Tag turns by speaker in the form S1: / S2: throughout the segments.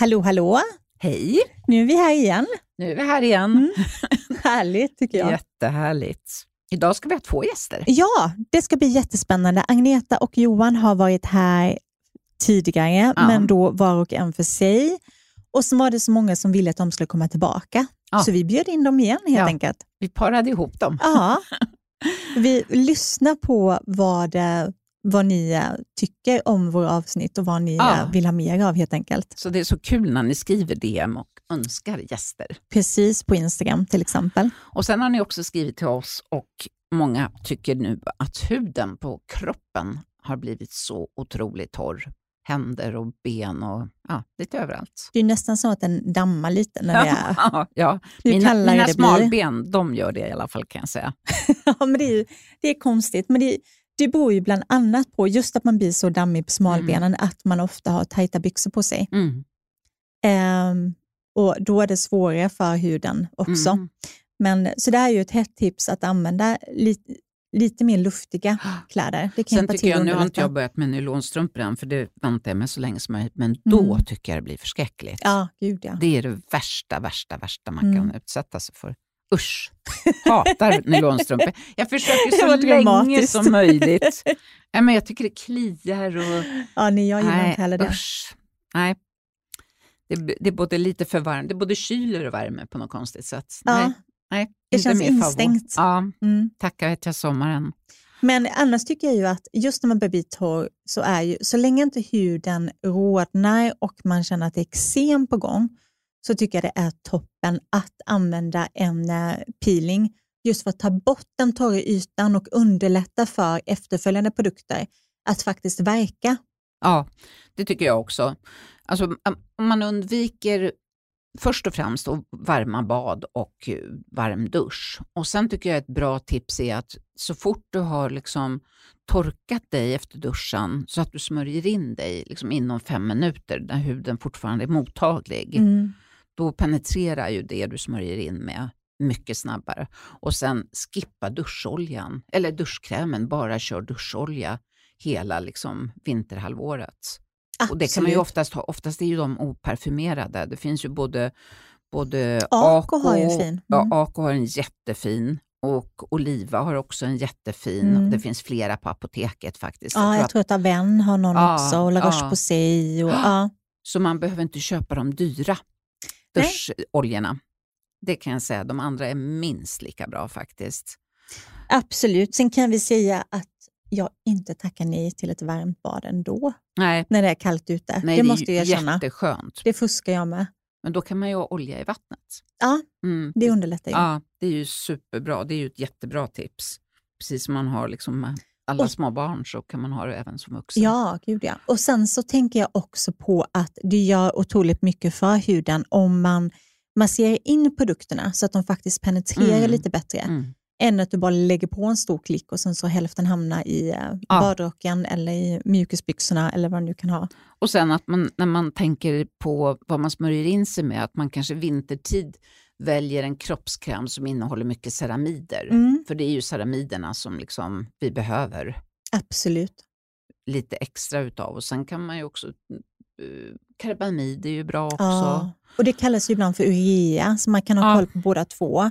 S1: Hallå, hallå!
S2: Hej!
S1: Nu är vi här igen.
S2: Nu är vi här igen.
S1: Mm. Härligt tycker jag.
S2: Jättehärligt. Idag ska vi ha två gäster.
S1: Ja, det ska bli jättespännande. Agneta och Johan har varit här tidigare,
S2: Ja.
S1: men då var och en för sig. Och så var det så många som ville att de skulle komma tillbaka.
S2: Ja.
S1: Så vi bjöd in dem igen helt
S2: Ja.
S1: enkelt.
S2: Vi parade ihop dem.
S1: Ja, vi lyssnar på vad, eh, vad ni eh, tycker om våra avsnitt och vad ni
S2: Ja.
S1: eh, vill ha mer av helt enkelt.
S2: Så det är så kul när ni skriver DM och önskar gäster.
S1: Precis på Instagram till exempel.
S2: Och Sen har ni också skrivit till oss och många tycker nu att huden på kroppen har blivit så otroligt torr. Händer och ben och ja, lite överallt.
S1: Det är nästan så att den dammar lite när det är...
S2: Ja, ja. Mina, mina
S1: det blir.
S2: smalben, de gör det i alla fall kan jag säga.
S1: Ja, men det, är, det är konstigt, men det, det beror ju bland annat på just att man blir så dammig på smalbenen, att man ofta har tajta byxor på sig.
S2: Mm.
S1: Ehm, och Då är det svårare för huden också.
S2: Mm.
S1: Men, så det här är ju ett hett tips att använda lite, lite mer luftiga kläder. Det kan
S2: Sen tycker jag, nu har inte jag börjat med nylonstrumpor än, för det väntar jag med så länge som möjligt, men då
S1: Mm.
S2: tycker jag det blir förskräckligt.
S1: Ja, gud ja.
S2: Det är det värsta, värsta, värsta man
S1: Mm.
S2: kan utsätta sig för. Usch! Hatar nylonstrumpor. Jag försöker så länge
S1: dramatiskt.
S2: som möjligt. Nej, men jag tycker det kliar och...
S1: Ja, nej, jag gillar
S2: Nej,
S1: inte heller det.
S2: usch. Nej. Det, det är både lite för varmt, det är både kyler och värme på något konstigt sätt.
S1: Ja,
S2: Nej, nej,
S1: det känns instängt.
S2: Ja,
S1: Mm.
S2: tackar vet jag sommaren.
S1: Men annars tycker jag ju att just när man börjar bli torr, så är ju, så länge inte huden rodnar och man känner att det är eksem på gång, så tycker jag det är toppen att använda en eh, peeling just för att ta bort den torra ytan och underlätta för efterföljande produkter att faktiskt verka.
S2: Ja, det tycker jag också. Alltså, om man undviker först och främst då varma bad och eh, varm dusch. Och Sen tycker jag ett bra tips är att så fort du har liksom torkat dig efter duschen så att du smörjer in dig liksom inom fem minuter när huden fortfarande är mottaglig.
S1: Mm.
S2: Då penetrerar ju det du smörjer in med mycket snabbare. Och sen skippa duscholjan, eller duschkrämen, bara kör duscholja hela liksom vinterhalvåret. Och det kan man ju
S1: Absolut.
S2: oftast ha, oftast är ju de oparfumerade. Det finns ju både, både
S1: Ako har ju fin. Mm.
S2: Ja, Ako har en jättefin och Oliva har också en jättefin.
S1: Mm.
S2: Det finns flera på apoteket faktiskt.
S1: Ja, jag
S2: att-
S1: tror att Aven har någon
S2: Ja,
S1: också och La
S2: ja.
S1: Roche-Posay. Och, ja.
S2: Så man behöver inte köpa de dyra. Duscholjorna. Det kan jag säga, de andra är minst lika bra faktiskt.
S1: Absolut. Sen kan vi säga att jag inte tackar nej till ett varmt bad ändå,
S2: Nej,
S1: när det är kallt ute.
S2: nej
S1: det måste jag erkänna.
S2: jätteskönt.
S1: Det fuskar jag med.
S2: Men då kan man ju ha olja i vattnet.
S1: Ja,
S2: Mm.
S1: det underlättar ju.
S2: Ja, det är ju superbra. Det är ju ett jättebra tips. Precis som man har liksom alla
S1: Och-
S2: små barn så kan man ha det även som vuxen.
S1: Ja, gud ja. Och sen så tänker jag också på att det gör otroligt mycket för huden om man masserar in produkterna så att de faktiskt penetrerar
S2: Mm.
S1: lite bättre.
S2: Mm.
S1: Än att du bara lägger på en stor klick och sen så hälften hamnar i eh,
S2: Ja.
S1: badrocken eller i mjukisbyxorna eller vad du nu kan ha.
S2: Och sen att man, när man tänker på vad man smörjer in sig med, att man kanske vintertid väljer en kroppskräm som innehåller mycket ceramider.
S1: Mm,
S2: För det är ju ceramiderna som liksom vi behöver
S1: absolut.
S2: lite extra utav. Och sen kan man ju också, uh, karbamid är ju bra också.
S1: Ja. Och Det kallas ju ibland för urea, så man kan ha
S2: Ja.
S1: koll på båda två.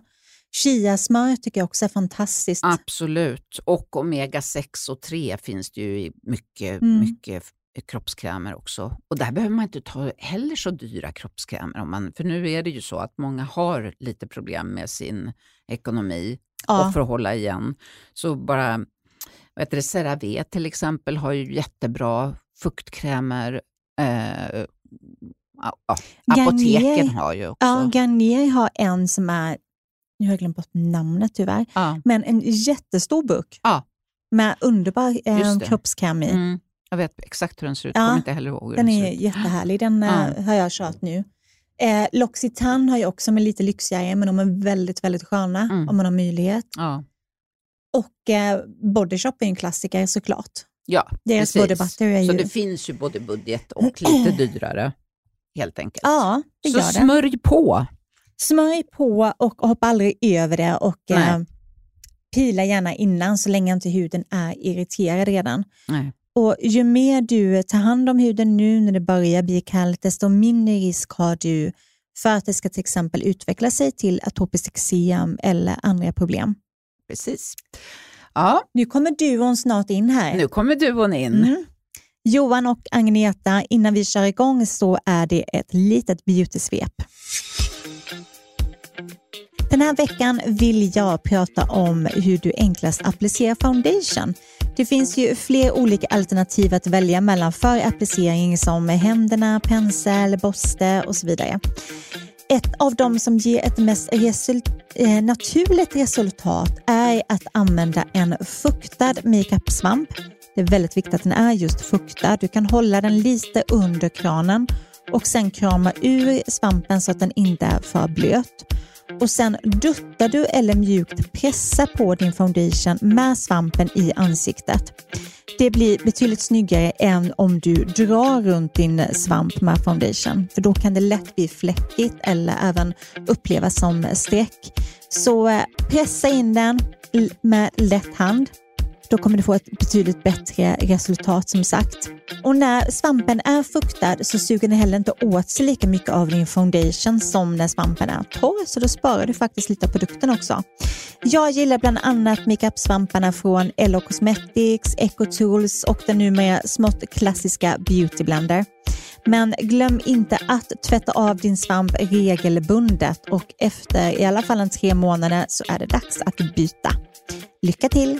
S1: Chiasmör tycker jag också är fantastiskt.
S2: Absolut. Och omega-6 och 3 finns det ju i mycket,
S1: Mm.
S2: mycket kroppskrämer också. Och där behöver man inte ta heller så dyra kroppskrämer. Om man, för nu är det ju så att många har lite problem med sin ekonomi
S1: Ja.
S2: och för att hålla igen. Så bara, vad heter det, CeraVe till exempel har ju jättebra fuktkrämer. Eh, ja, apoteken
S1: Garnier.
S2: har ju också.
S1: Ja, Garnier har en som är, nu har jag glömt bort namnet tyvärr,
S2: Ja,
S1: men en jättestor burk
S2: Ja.
S1: med underbar eh, kroppskräm i.
S2: mm, jag vet exakt hur den ser ut,
S1: Ja,
S2: kommer inte heller ihåg hur
S1: Den
S2: den,
S1: är jättehärlig, den
S2: Ja.
S1: eh, har jag kört nu. Eh, L'Occitane har jag också med lite lyxigare, men de är väldigt, väldigt sköna
S2: Mm.
S1: om man har möjlighet.
S2: Ja.
S1: Och eh, Body Shop är en klassiker såklart.
S2: Ja,
S1: Deras
S2: precis.
S1: är
S2: Så
S1: ju...
S2: det finns ju både budget och lite dyrare, helt enkelt.
S1: Ja, det
S2: Så
S1: gör det.
S2: smörj på.
S1: Smörj på och hoppa aldrig över det och eh, pila gärna innan så länge inte huden är irriterad redan.
S2: Nej.
S1: Och ju mer du tar hand om huden nu när det börjar bli kallt, desto mindre risk har du för att det ska till exempel utveckla sig till atopiskt eksem eller andra problem.
S2: Precis. Ja,
S1: Nu kommer duon snart in här.
S2: nu kommer duon in.
S1: Mm. Johan och Agneta, innan vi kör igång så är det ett litet beauty-svep. Den här veckan vill jag prata om hur du enklast applicerar foundation. Det finns ju fler olika alternativ att välja mellan för applicering som händerna, pensel, borste och så vidare. Ett av de som ger ett mest result eh, naturligt resultat är att använda en fuktad makeupsvamp. Det är väldigt viktigt att den är just fuktad. Du kan hålla den lite under kranen och sen krama ur svampen så att den inte är för blöt. Och sen duttar du eller mjukt pressar på din foundation med svampen i ansiktet. Det blir betydligt snyggare än om du drar runt din svamp med foundation, för då kan det lätt bli fläckigt eller även upplevas som streck. Så eh, pressa in den med lätt hand. Då kommer du få ett betydligt bättre resultat som sagt. Och när svampen är fuktad så suger den heller inte åt sig lika mycket av din foundation som när svampen är torr, så då sparar du faktiskt lite av produkten också. Jag gillar bland annat makeup-svamparna från Ello Cosmetics, Eco Tools och den numera smått klassiska Beauty Blender. Men glöm inte att tvätta av din svamp regelbundet och efter i alla fall en tre månader så är det dags att byta. Lycka till!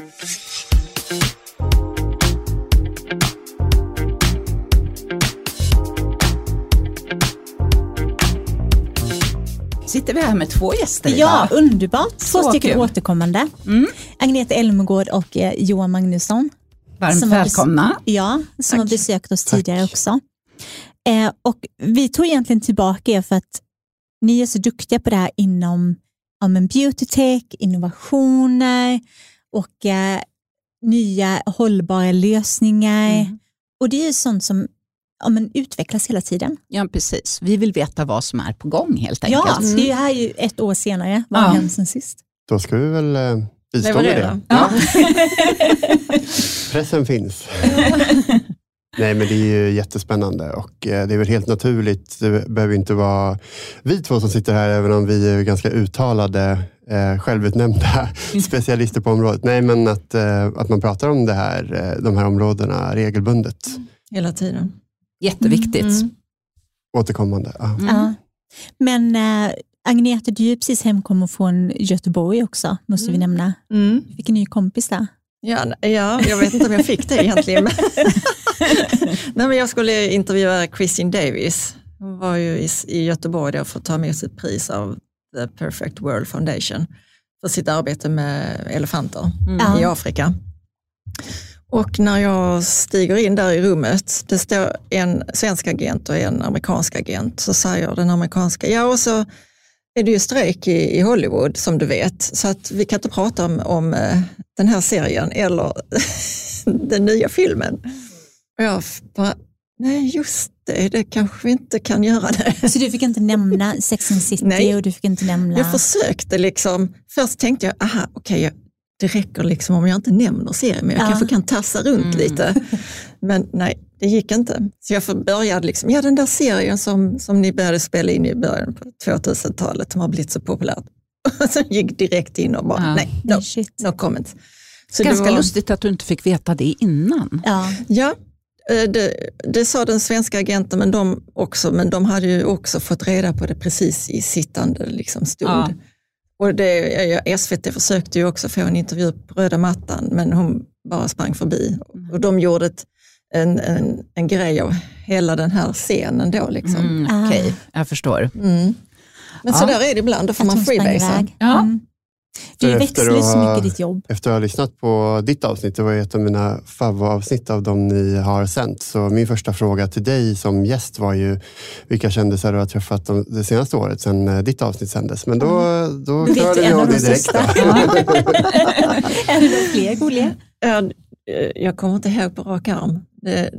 S2: Sitter vi här med två gäster
S1: Ja,
S2: idag?
S1: underbart. Två
S2: Så
S1: stycken
S2: kul.
S1: återkommande.
S2: Mm.
S1: Agneta Elmegård och eh, Johan Magnusson.
S2: Varmt välkomna.
S1: Ja, som
S3: Tack.
S1: har besökt oss
S3: Tack.
S1: tidigare också. Eh, och vi tog egentligen tillbaka er för att ni är så duktiga på det här inom ja, men beauty tech, innovationer och eh, nya hållbara lösningar.
S2: Mm.
S1: Och det är ju sånt som ja, men utvecklas hela tiden.
S2: Ja, precis. Vi vill veta vad som är på gång helt enkelt.
S1: Ja, det är här ju ett år senare. Vad har
S2: Ja.
S1: hänt sen sist?
S3: Då ska vi väl eh, bistå med det.
S4: Leverera.
S2: Ja.
S3: Pressen finns. Nej men det är ju jättespännande och eh, det är väl helt naturligt. Det behöver inte vara vi två som sitter här även om vi är ganska uttalade eh, självutnämnda specialister på området. Nej men att, eh, att man pratar om det här, eh, de här områdena regelbundet.
S4: Hela tiden.
S2: Jätteviktigt.
S4: Mm.
S3: Återkommande. Ja.
S2: Mm.
S1: Ja. Men äh, Agneta, du är precis hemkommen från Göteborg också, måste vi
S4: Mm.
S1: nämna.
S4: Mm.
S1: Du fick en ny kompis där.
S4: Ja, n- ja, jag vet inte om jag fick det egentligen. Men Nej, men jag skulle intervjua Christine Davis. Hon var ju i, Göteborg då för att ta emot sitt pris av The Perfect World Foundation för sitt arbete med elefanter
S1: Ja.
S4: i Afrika. Och när jag stiger in där i rummet, det står en svensk agent och en amerikansk agent, så säger den amerikanska, ja och så är det ju strejk i, Hollywood som du vet, så att vi kan inte prata om, om eh, den här serien eller den nya filmen. Och jag bara, nej just det, det kanske vi inte kan göra det.
S1: Så du fick inte nämna Sex and City
S4: Nej.
S1: och du fick inte nämna...
S4: Jag försökte liksom, först tänkte jag, aha, okej, jag- det räcker liksom om jag inte nämner serien, men jag
S1: Ja.
S4: kanske kan tassa runt
S2: Mm.
S4: lite. Men nej, det gick inte. Så jag började liksom, ja den där serien som, som ni började spela in i början på 2000-talet, som har blivit så populärt. Sen gick direkt in och bara,
S2: Ja.
S4: nej, no,
S1: shit.
S4: no comment. Så
S2: Ganska
S4: var,
S2: lustigt att du inte fick veta det innan.
S1: Ja.
S4: Ja, eh, det, det sa den svenska agenten men de också, men de hade ju också fått reda på det precis i sittande liksom, stund.
S2: Ja.
S4: Och det, SVT försökte ju också få en intervju på röda mattan, men hon bara sprang förbi.
S2: Mm.
S4: Och de gjorde ett, en, en, en grej av hela den här scenen då. Liksom.
S2: Mm,
S1: Ah.
S2: Okej, jag förstår.
S4: Mm. Men
S2: Ja.
S4: så där är det ibland, då får
S1: Att
S4: man freebasea.
S1: iväg.
S2: Ja.
S1: Mm. Du växlar ju så mycket i ditt jobb.
S3: Efter att ha lyssnat på ditt avsnitt, det var ett av mina favoritavsnitt av de ni har sänt. Så min första fråga till dig som gäst var ju vilka kändisar du har träffat de, det senaste året sedan eh, ditt avsnitt sändes. Men då, då
S1: Du ju
S3: vi
S1: en
S3: av det
S1: de
S3: direkt.
S1: är det några fler roliga?
S4: Eh, jag kommer inte ihåg på rak arm. Det,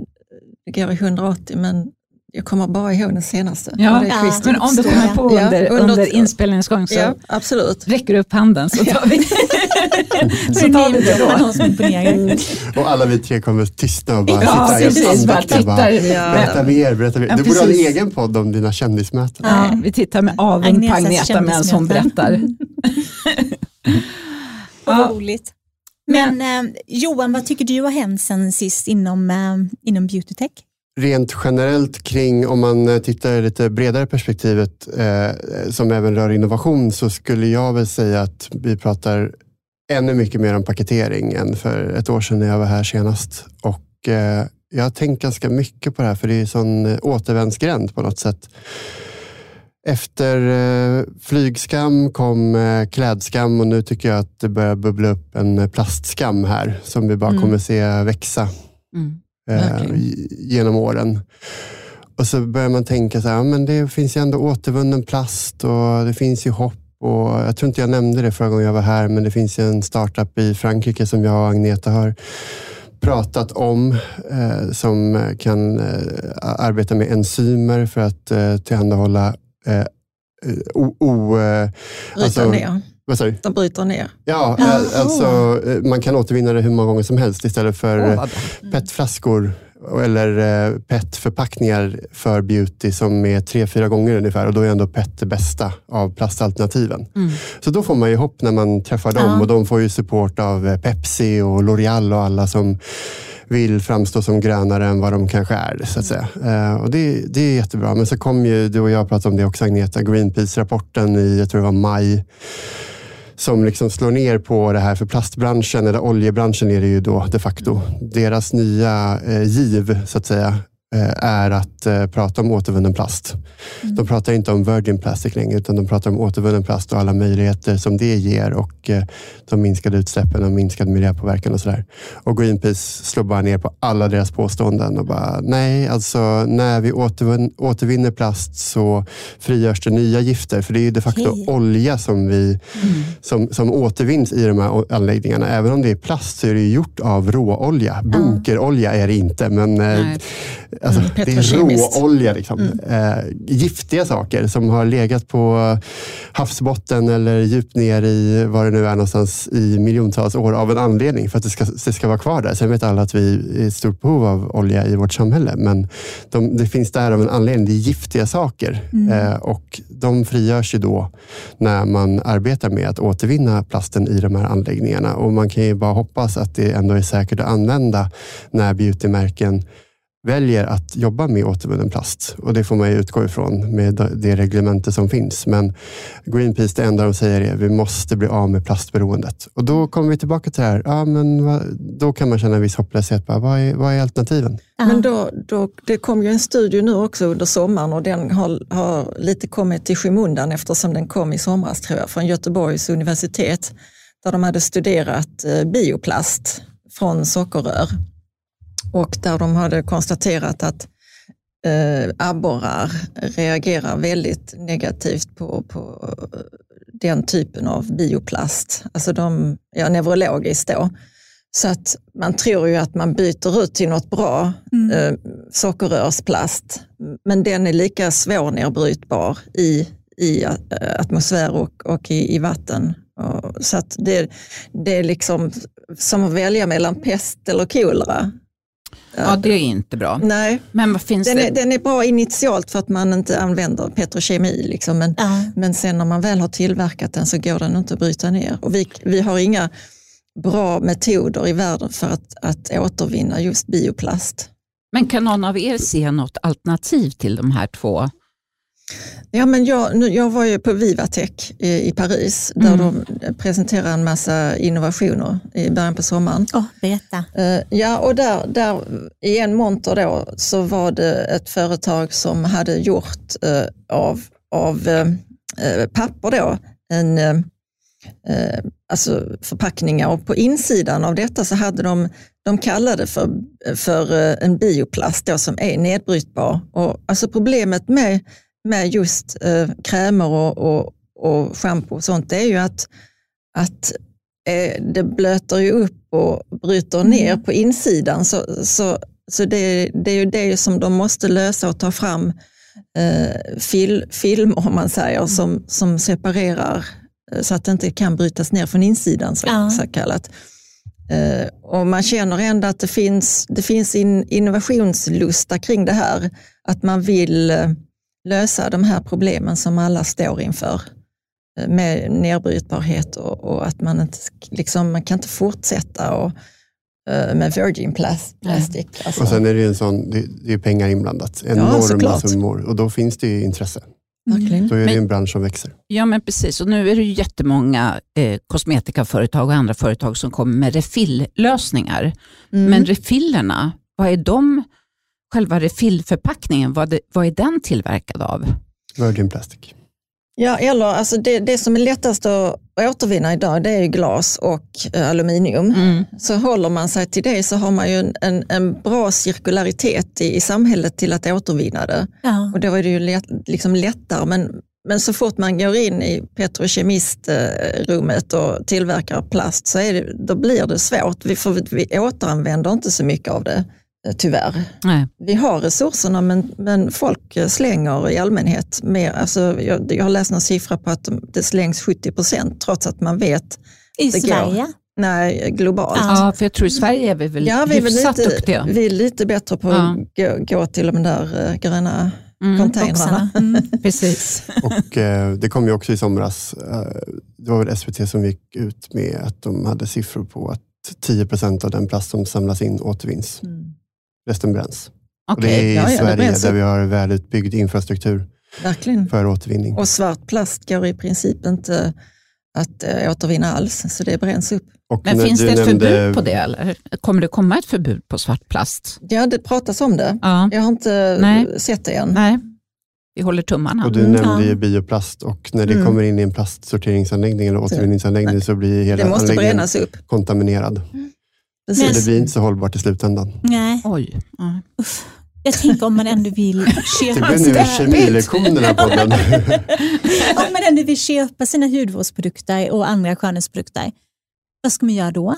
S4: det går i 180 men jag kommer bara ihåg den senaste.
S2: Ja,
S4: Och det är
S1: ja.
S2: Men om du kommer på
S4: Ja,
S2: under,
S4: under-
S2: under inspelningens gång så
S4: Ja, absolut.
S2: räcker du upp handen så tar vi,
S1: Så
S2: tar vi det då.
S1: imponerar.
S3: Och alla vi tre kommer tystna och bara
S2: Ja,
S3: sitta helt andaktiga. Bara,
S2: tittar.
S4: Ja.
S3: berätta mer, berätta mer.
S2: Ja,
S3: du borde ha en egen podd om dina kändismöten.
S2: Ja, vi tittar med avund på Agneta medan hon berättar.
S1: Vad roligt. Men eh, Johan, vad tycker du har hänt sen sist inom, eh, inom beautytech?
S3: Rent generellt kring, om man eh, tittar i lite bredare perspektivet eh, som även rör innovation så skulle jag väl säga att vi pratar ännu mycket mer om paketering än för ett år sedan när jag var här senast. Och eh, jag har tänkt ganska mycket på det här för det är en sån eh, återvändsgränd på något sätt. Efter eh, flygskam kom eh, klädskam och nu tycker jag att det börjar bubbla upp en eh, plastskam här som vi bara
S1: Mm.
S3: kommer se växa
S2: Mm.
S3: eh, genom åren. Och så börjar man tänka så här, men det finns ju ändå återvunnen plast och det finns ju hopp. Och jag tror inte jag nämnde det förra gången jag var här, men det finns ju en startup i Frankrike som jag och Agneta har pratat om eh, som kan eh, arbeta med enzymer för att eh, tillhandahålla eh, o, o, eh, Alltså-
S4: ner. De bryter ner.
S3: Ja, eh, alltså eh, man kan återvinna det hur många gånger som helst istället för eh,
S2: bra.
S3: petflaskor eller eh, petförpackningar för beauty som är tre, fyra gånger ungefär och då är ändå pet det bästa av plastalternativen.
S2: Mm.
S3: Så då får man ju hopp när man träffar dem
S1: Ja.
S3: och de får ju support av eh, Pepsi och L'Oreal och alla som vill framstå som grönare än vad de kanske är. Så att säga. Eh, och det, det är jättebra. Men så kom ju du och jag pratade om det också Agneta, Greenpeace-rapporten i, jag tror det var maj, som liksom slår ner på det här för plastbranschen, eller oljebranschen är det ju då de facto. Deras nya eh, giv så att säga är att eh, prata om återvunnen plast. De pratar inte om virgin plastic längre utan de pratar om återvunnen plast och alla möjligheter som det ger och eh, de minskade utsläppen och minskad miljöpåverkan och sådär. Och Greenpeace slår bara ner på alla deras påståenden och bara nej, alltså när vi återvin- återvinner plast så frigörs det nya gifter för det är ju de facto
S1: Okej.
S3: olja som vi
S2: Mm.
S3: som, som återvinns i de här anläggningarna. Även om det är plast så är det gjort av råolja. Bunkerolja är det inte, men eh,
S2: Nej.
S3: Alltså,
S4: Mm,
S3: det är råolja. Liksom. Eh, giftiga saker som har legat på havsbotten eller djupt ner i vad det nu är någonstans i miljontals år av en anledning för att det ska, det ska vara kvar där. Sen vet alla att vi är i stort behov av olja i vårt samhälle, men de, det finns där av en anledning. Det är giftiga saker eh, och de frigörs ju då när man arbetar med att återvinna plasten i de här anläggningarna. Och man kan ju bara hoppas att det ändå är säkert att använda när beautymärken väljer att jobba med återvunnen plast. Och det får man ju utgå ifrån med det reglementet som finns. Men Greenpeace, det enda de säger är att vi måste bli av med plastberoendet. Och då kommer vi tillbaka till det här. Ja, men vad, då kan man känna en viss hopplöshet. Bara, vad, är, vad är alternativen?
S4: Men då, då, det kom ju en studie nu också under sommaren och den har, har lite kommit till skymundan eftersom den kom i somras tror jag, från Göteborgs universitet där de hade studerat eh, bioplast från sockerrör och där de hade konstaterat att eh, abborrar reagerar väldigt negativt på, på den typen av bioplast, alltså de, ja, neurologiskt då. Så att man tror ju att man byter ut till något bra
S1: Mm.
S4: eh, sockerrörsplast, men den är lika svårnedbrytbar i, i eh, atmosfär och, och i, i vatten. Och, så att det, det är liksom som att välja mellan pest eller kolera.
S2: Ja, det är inte bra.
S4: Nej,
S2: Men vad finns
S4: den
S2: det?
S4: är, den är bra initialt för att man inte använder petrokemi, liksom, men,
S1: Ja.
S4: men sen när man väl har tillverkat den så går den inte att bryta ner. Och vi, vi har inga bra metoder i världen för att, att återvinna just bioplast.
S2: Men kan någon av er se något alternativ till de här två?
S4: Ja, men jag, jag var ju på Vivatech i, i Paris där
S2: Mm.
S4: de presenterar en massa innovationer i början på sommaren.
S1: Åh, berätta.
S4: Eh, ja, och där, där i en monter då så var det ett företag som hade gjort eh, av, av eh, eh, papper då en, eh, eh, alltså förpackningar och på insidan av detta så hade de, de kallade för, för eh, en bioplast då som är nedbrytbar. Och, alltså problemet med, med just eh, krämer och, och, och schampo och sånt det är ju att, att eh, det blöter ju upp och bryter ner på insidan så, så, Så det, det är ju det som de måste lösa och ta fram eh, fil, film, om man säger, som, som separerar eh, så att det inte kan brytas ner från insidan, så,
S1: Ja.
S4: så kallat. Eh, och man känner ändå att det finns, det finns in, innovationslusta kring det här, att man vill eh, lösa de här problemen som alla står inför eh, med nedbrytbarhet och, och att man inte liksom, man kan inte fortsätta och, eh, med virgin plast, plastic. Alltså.
S3: Och sen är det ju en sån, det, det är pengar inblandat,
S4: Ja,
S3: enorma
S4: såklart.
S3: summor och då finns det ju intresse.
S4: Verkligen.
S3: Då är det en bransch som växer.
S2: Ja, men precis. Och nu är det ju jättemånga eh, kosmetikaföretag och andra företag som kommer med refilllösningar.
S4: Mm.
S2: Men refillerna, vad är de, själva refillförpackningen, vad, det, vad är den tillverkad av?
S3: Virgin Plastic.
S4: Ja, eller alltså det, det som är lättast att återvinna idag det är ju glas och eh, aluminium.
S2: Mm.
S4: Så håller man sig till det så har man ju en, en, en bra cirkularitet i, i samhället till att återvinna det.
S1: Ja.
S4: Och då är det ju lätt, liksom lättare. Men, men så fort man går in i petrokemistrummet och tillverkar plast så är det, då blir det svårt. Vi, får, vi återanvänder inte så mycket av det, tyvärr.
S2: Nej.
S4: Vi har resurserna men, men folk eh, slänger i allmänhet mer. Alltså, jag, jag har läst någon siffra på att de- det slängs 70 procent trots att man vet,
S1: I
S4: det går.
S1: Sverige?
S4: nej, globalt.
S1: Ja.
S2: För jag tror i Sverige är vi väl
S4: Ja, vi är,
S2: hyfsat
S4: lite,
S2: duktiga.
S4: vi är lite bättre på
S2: Ja.
S4: att gå, gå till de där eh, gröna
S2: Mm,
S4: containrarna.
S1: Mm.
S2: precis.
S3: Och eh, det kom ju också i somras, eh, det var väl SVT som gick ut med att de hade siffror på att 10 procent av den plast som samlas in återvinns.
S4: Mm.
S3: Resten bränns. Och
S2: Okej.
S3: det är i
S4: ja, ja,
S3: Sverige där vi har välutbyggd infrastruktur
S4: Verkligen.
S3: för återvinning.
S4: Och svart plast går i princip inte att äh, återvinna alls, så det bränns upp.
S3: Och
S2: Men finns det ett
S3: nämnde-
S2: förbud på det eller? Kommer det komma ett förbud på svart plast?
S4: Ja, det pratas om det.
S2: Ja.
S4: Jag har inte
S2: Nej.
S4: sett det än.
S2: Nej, vi håller tummarna.
S3: Och du
S1: Mm,
S3: nämnde ju bioplast och när det
S4: Mm.
S3: kommer in i en plastsorteringsanläggning eller återvinningsanläggning så blir hela
S4: Det måste
S3: anläggningen
S4: brännas upp.
S3: kontaminerad. Så
S4: Precis.
S3: det blir inte så hållbart i slutändan.
S1: Nej,
S2: Oj. Ja.
S1: jag tänker om man ändå vill
S3: Det
S1: köpa
S3: blir nu på den.
S1: om man ändå vill köpa sina hudvårdsprodukter och andra skönhetsprodukter, vad ska man göra då?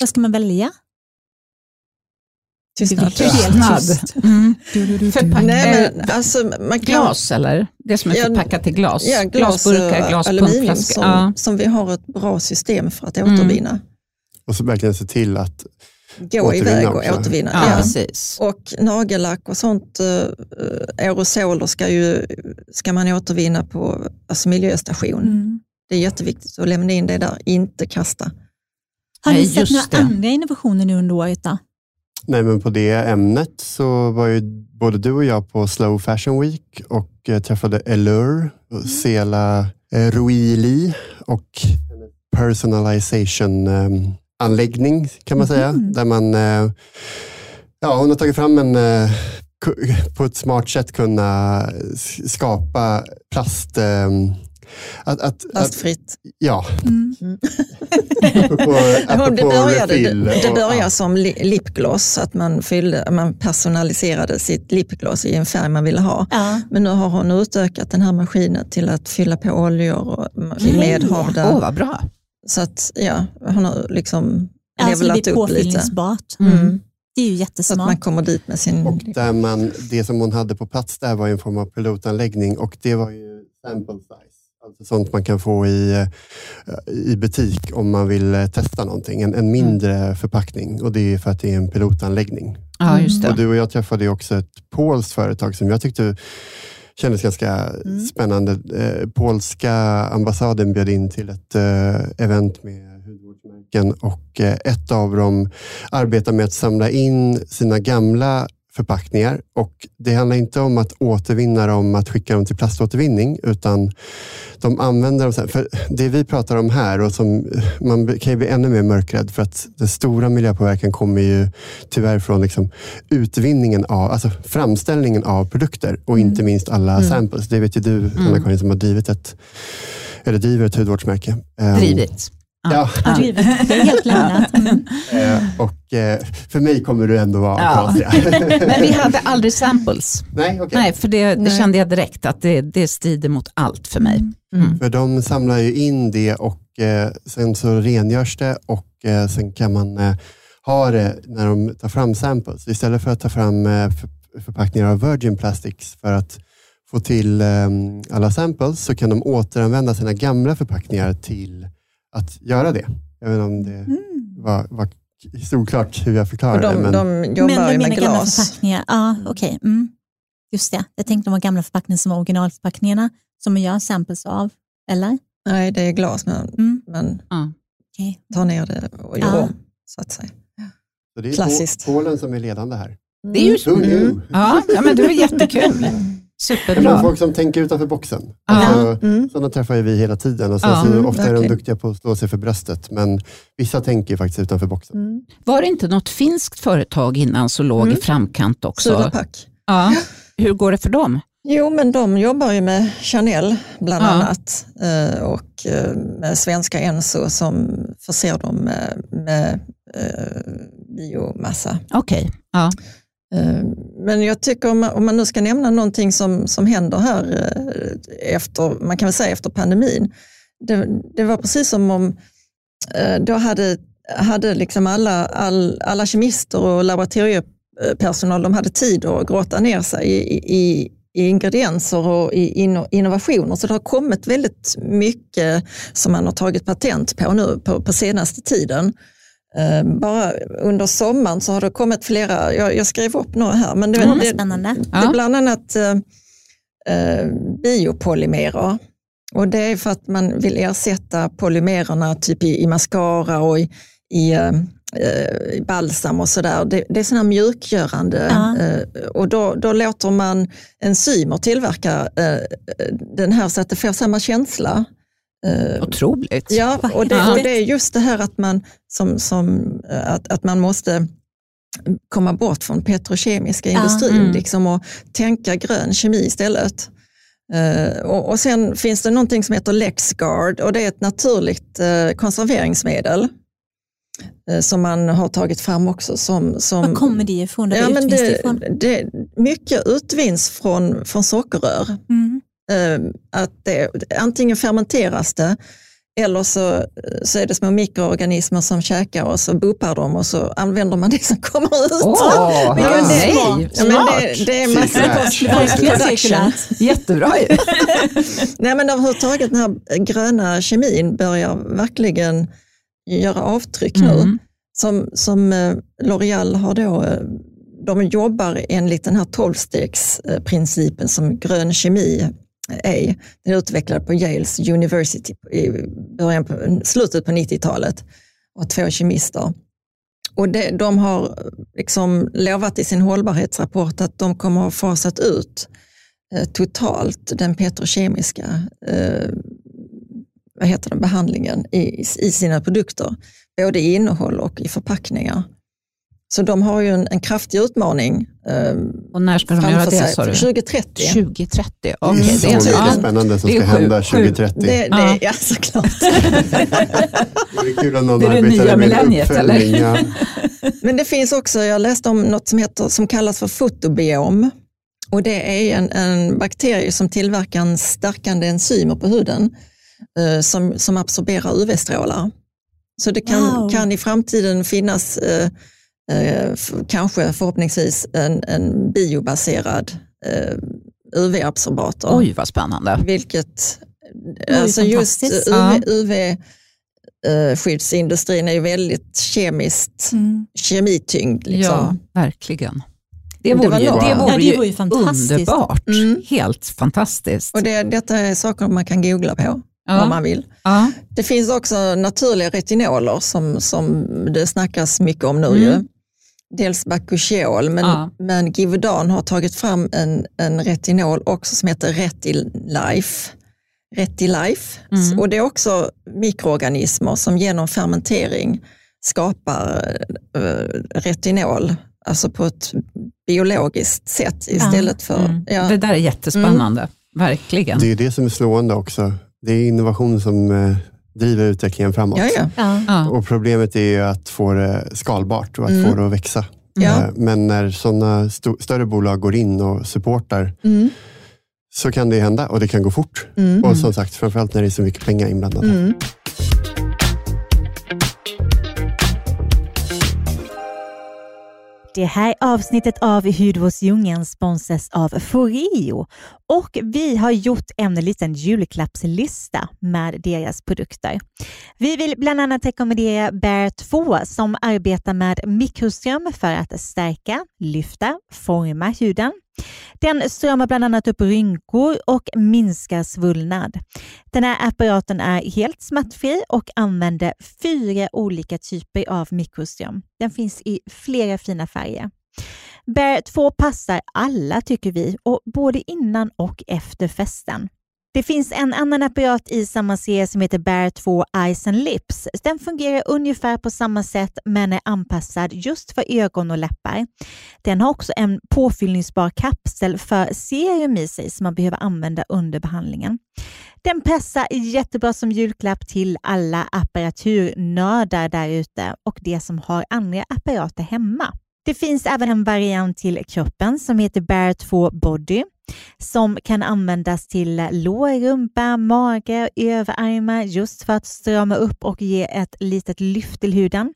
S1: Vad ska man välja?
S4: Tystnad.
S1: Det.
S2: Mm. Förpack-
S4: Nej, men alltså, man kan,
S2: Glas eller? Det som är
S4: Ja,
S2: förpackat i glas?
S4: Ja, glas
S2: Glasburkar, glaspumpflaskor.
S4: aluminium som,
S2: Ja.
S4: som vi har ett bra system för att
S2: Mm.
S3: Och så verkligen se till att
S4: Gå
S3: Återvinna
S4: iväg och
S3: också.
S4: återvinna.
S2: Ja,
S4: Ja.
S2: precis.
S4: Och nagellack och sånt, eh, aerosoler ska, ju, ska man återvinna på alltså miljöstation.
S1: Mm.
S4: Det är jätteviktigt att lämna in det där, inte kasta.
S1: Har ni
S2: Nej,
S1: sett
S2: just
S1: några
S2: det.
S1: andra innovationer nu under året? Då?
S3: Nej, men på det ämnet så var ju både du och jag på Slow Fashion Week och eh, träffade Allure, Sela eh, Ruili och personalization eh, anläggning kan man säga.
S1: Mhm.
S3: Där man, eh, ja, hon har tagit fram en eh, på ett smart sätt kunna skapa plast eh, att, att, att,
S4: Plastfritt.
S3: ja,
S1: Mm.
S4: det, började, det, det
S3: och-
S4: började
S3: ja.
S4: som li- lipgloss, att man, fyllde, man personaliserade sitt lipgloss i en färg man ville ha.
S1: Ja.
S4: Men nu har hon utökat den här maskinen till att fylla på oljor och medhavda.
S2: Åh, vad bra.
S4: Så att ja, hon har liksom
S1: Alltså det
S4: levlat upp lite.
S1: påfyllningsbart.
S4: Mm.
S1: Det är ju
S4: Så att
S1: jättesmart.
S4: man kommer dit med sin...
S3: Och där man, det som hon hade på plats där var en form av pilotanläggning och det var ju sample size. Alltså sånt man kan få i, eh, i butik om man vill eh, testa någonting. En, en mindre förpackning och det är för att det är en pilotanläggning.
S2: Ja, just
S3: Och
S2: det.
S3: du och jag träffade också ett polskt företag som jag tyckte kändes ganska spännande. Eh, polska ambassaden bjöd in till ett eh, event med hudvårdsmärken och eh, ett av dem arbetar med att samla in sina gamla förpackningar och det handlar inte om att återvinna dem, att skicka dem till plaståtervinning utan de använder dem sen. För det vi pratar om här och som man kan ju bli ännu mer mörkrädd för att den stora miljöpåverkan kommer ju tyvärr från liksom utvinningen av, alltså framställningen av produkter och inte minst alla samples. Det vet ju du, Anna-Karin, som har drivit ett, eller driver ett hudvårdsmärke. Ehm,
S2: Drivit.
S3: Ja,
S1: Ja. Det är helt lämnat. Mm.
S3: eh, och eh, för mig kommer du ändå vara
S2: Ja. Men vi hade aldrig samples.
S3: Nej, okej.
S2: Nej, för det, det
S4: Nej.
S2: kände jag direkt att det, det strider mot allt för mig. Mm.
S3: För de samlar ju in det och eh, sen så rengörs det och eh, sen kan man eh, ha det när de tar fram samples. Istället för att ta fram för, förpackningar av virgin plastics för att få till eh, alla samples så kan de återanvända sina gamla förpackningar till att göra det. Jag vet inte om det
S1: Mm.
S3: var, var oklart hur jag
S4: Och
S3: förklarade
S4: de,
S3: det. Men,
S4: de jobbar
S1: Men du
S4: med
S1: menar gamla
S4: glas.
S1: förpackningar? Ja, okej. Mm. Just det. Jag tänkte de var gamla förpackningar som var originalförpackningarna som man gör samples av. Eller?
S4: Nej, det är glas, men
S1: Mm.
S4: man
S2: Ja.
S4: Tar ner det och gör
S1: Ja.
S4: om. Så att säga.
S3: så det är
S4: klassiskt.
S3: Po- Polen som är ledande här.
S2: Det är ju
S3: Who knew?
S2: Ja, ja men det var jättekul. Superbra.
S3: folk som tänker utanför boxen.
S2: Ja.
S3: Alltså,
S4: Mm.
S3: Sådana träffar ju vi hela tiden. Och sen
S2: Ja,
S3: så
S4: mm,
S3: ofta är de duktiga på att slå sig för bröstet, men vissa tänker ju faktiskt utanför boxen.
S4: Mm.
S2: Var det inte något finskt företag innan som låg i
S4: Mm.
S2: framkant också?
S4: Surapack.
S2: Ja. Hur går det för dem?
S4: Jo, men de jobbar ju med Chanel bland
S2: Ja.
S4: annat eh, och eh, med svenska Enso som förser dem med, med eh, biomassa.
S2: Okej. Ja.
S4: Ehm, men jag tycker om man, om man nu ska nämna någonting som, som händer här eh, efter, man kan väl säga efter pandemin. Det, det var precis som om eh, då hade, hade liksom alla, all, alla kemister och laboratoriepersonal de hade tid att gråta ner sig i, i, i ingredienser och i inno- innovationer. Så det har kommit väldigt mycket som man har tagit patent på nu på, på senaste tiden. Eh, Bara under sommaren så har det kommit flera, jag, jag skrev upp några här, men det,
S1: Mm,
S4: det,
S1: spännande.
S4: det är bland annat eh, eh, biopolymerer. Och det är för att man vill ersätta polymererna typ i, i mascara och i, i, eh, eh, i balsam och sådär. Det, det är sådana mjukgörande
S1: Ja.
S4: eh, och då, då låter man enzymer tillverka eh, den här så att det får samma känsla. Eh,
S2: Otroligt.
S4: Ja, och det, och det är just det här att man, som, som, eh, att, att man måste komma bort från petrokemiska
S1: Ja,
S4: industrin
S2: mm.
S4: liksom, och tänka grön kemi istället. Eh, och, och sen finns det någonting som heter Lexguard och det är ett naturligt eh, konserveringsmedel som man har tagit fram också. Som, som,
S1: Var kommer det ifrån?
S4: Ja, men
S1: det
S4: det, det, mycket utvinns från, från sockerrör.
S1: Mm.
S4: Eh, att det, antingen fermenteras det eller så, så är det små mikroorganismer som käkar och så buppar de och så använder man det som kommer ut.
S2: Åh,
S4: Ja, men det-
S2: nej,
S4: Ja, men
S2: smart.
S4: det, det är massa.
S2: Jättebra ju.
S4: Nej, men överhuvudtaget den här gröna kemin börjar verkligen göra avtryck nu.
S2: Mm.
S4: Som, som eh, L'Oreal har då, eh, de jobbar enligt den här tolvstegsprincipen som grön kemi A. Den är utvecklad på Yales University i början på, slutet på 90-talet och två kemister. Och det, de har liksom lovat i sin hållbarhetsrapport att de kommer att ha fasat ut eh, totalt den petrokemiska eh, vad heter den, behandlingen i, i sina produkter, både i innehåll och i förpackningar. Så de har ju en, en kraftig utmaning
S2: och när ska de göra det sa du?
S4: 2030.
S2: 2030,
S3: Det
S2: okej.
S3: är
S2: det
S3: så
S2: är ja.
S3: spännande som
S2: Det är
S3: ska
S2: sju-
S3: hända
S2: sju-
S3: 2030.
S4: Det, det,
S2: Ja.
S4: ja. såklart.
S3: Det är kul om någon
S2: Det är det
S3: arbetar
S2: nya millenniet, eller?
S3: Ja.
S4: Men det finns också, jag läste om något som, heter, som kallas för fotobiom. Och det är en, en bakterie som tillverkar en stärkande enzymer på huden eh, som, som absorberar UV-strålar. Så det kan,
S1: Wow.
S4: kan i framtiden finnas, eh, kanske förhoppningsvis, en, en biobaserad eh, UV-absorbator.
S2: Oj, vad spännande.
S4: Vilket,
S1: ju
S4: alltså just.
S2: Ja.
S4: UV, UV eh, skyddsindustrin är ju väldigt kemiskt,
S1: Mm.
S4: kemityngd. Liksom.
S2: Ja, verkligen. Det
S4: Det
S2: vore,
S4: var
S2: ju, det
S1: Ja,
S2: vore
S1: det
S2: ju
S1: vore ju fantastiskt.
S2: underbart.
S4: Mm.
S2: Helt fantastiskt.
S4: Och det, detta är saker man kan googla på
S2: Ja.
S4: om man vill.
S2: ja.
S4: Det finns också naturliga retinoler som, som det snackas mycket om nu.
S2: Mm.
S4: Ju. Dels Bakuchiol, men,
S2: Ja.
S4: men Givaudan har tagit fram en, en retinol också som heter Retilife. Retilife.
S2: Mm.
S4: Och det är också mikroorganismer som genom fermentering skapar eh, retinol, alltså på ett biologiskt sätt istället för...
S2: Mm.
S4: Ja,
S2: Det där är jättespännande. Verkligen.
S3: Det är det som är slående också. Det är innovation som driver utvecklingen framåt.
S4: ja, ja.
S3: Och Problemet är ju att få det skalbart och att
S4: Mm.
S3: få det att växa.
S4: Ja.
S3: Eh, Men när sådana större bolag går in och supportar
S4: Mm,
S3: så kan det hända och det kan gå fort.
S4: mm,
S3: Och som sagt, framförallt när det är så mycket pengar inblandade.
S1: Det här avsnittet av Hudvårdsdjungeln sponsras av Foreo och vi har gjort en liten julklappslista med deras produkter. Vi vill bland annat rekommendera Bear 2 som arbetar med mikroström för att stärka, lyfta, forma huden. Den strömmar bland annat upp rynkor och minskar svullnad. Den här apparaten är helt smärtfri och använder fyra olika typer av mikroström. Den finns i flera fina färger. Bear 2 passar alla tycker vi, och både innan och efter festen. Det finns en annan apparat i samma serie som heter Bear 2 Eyes and Lips. Den fungerar ungefär på samma sätt men är anpassad just för ögon och läppar. Den har också en påfyllningsbar kapsel för serum i sig som man behöver använda under behandlingen. Den passar jättebra som julklapp till alla apparaturnördar där ute och de som har andra apparater hemma. Det finns även en variant till kroppen som heter Bear 2 Body som kan användas till lår, rumpa, mage, överarmar just för att strama upp och ge ett litet lyft till huden.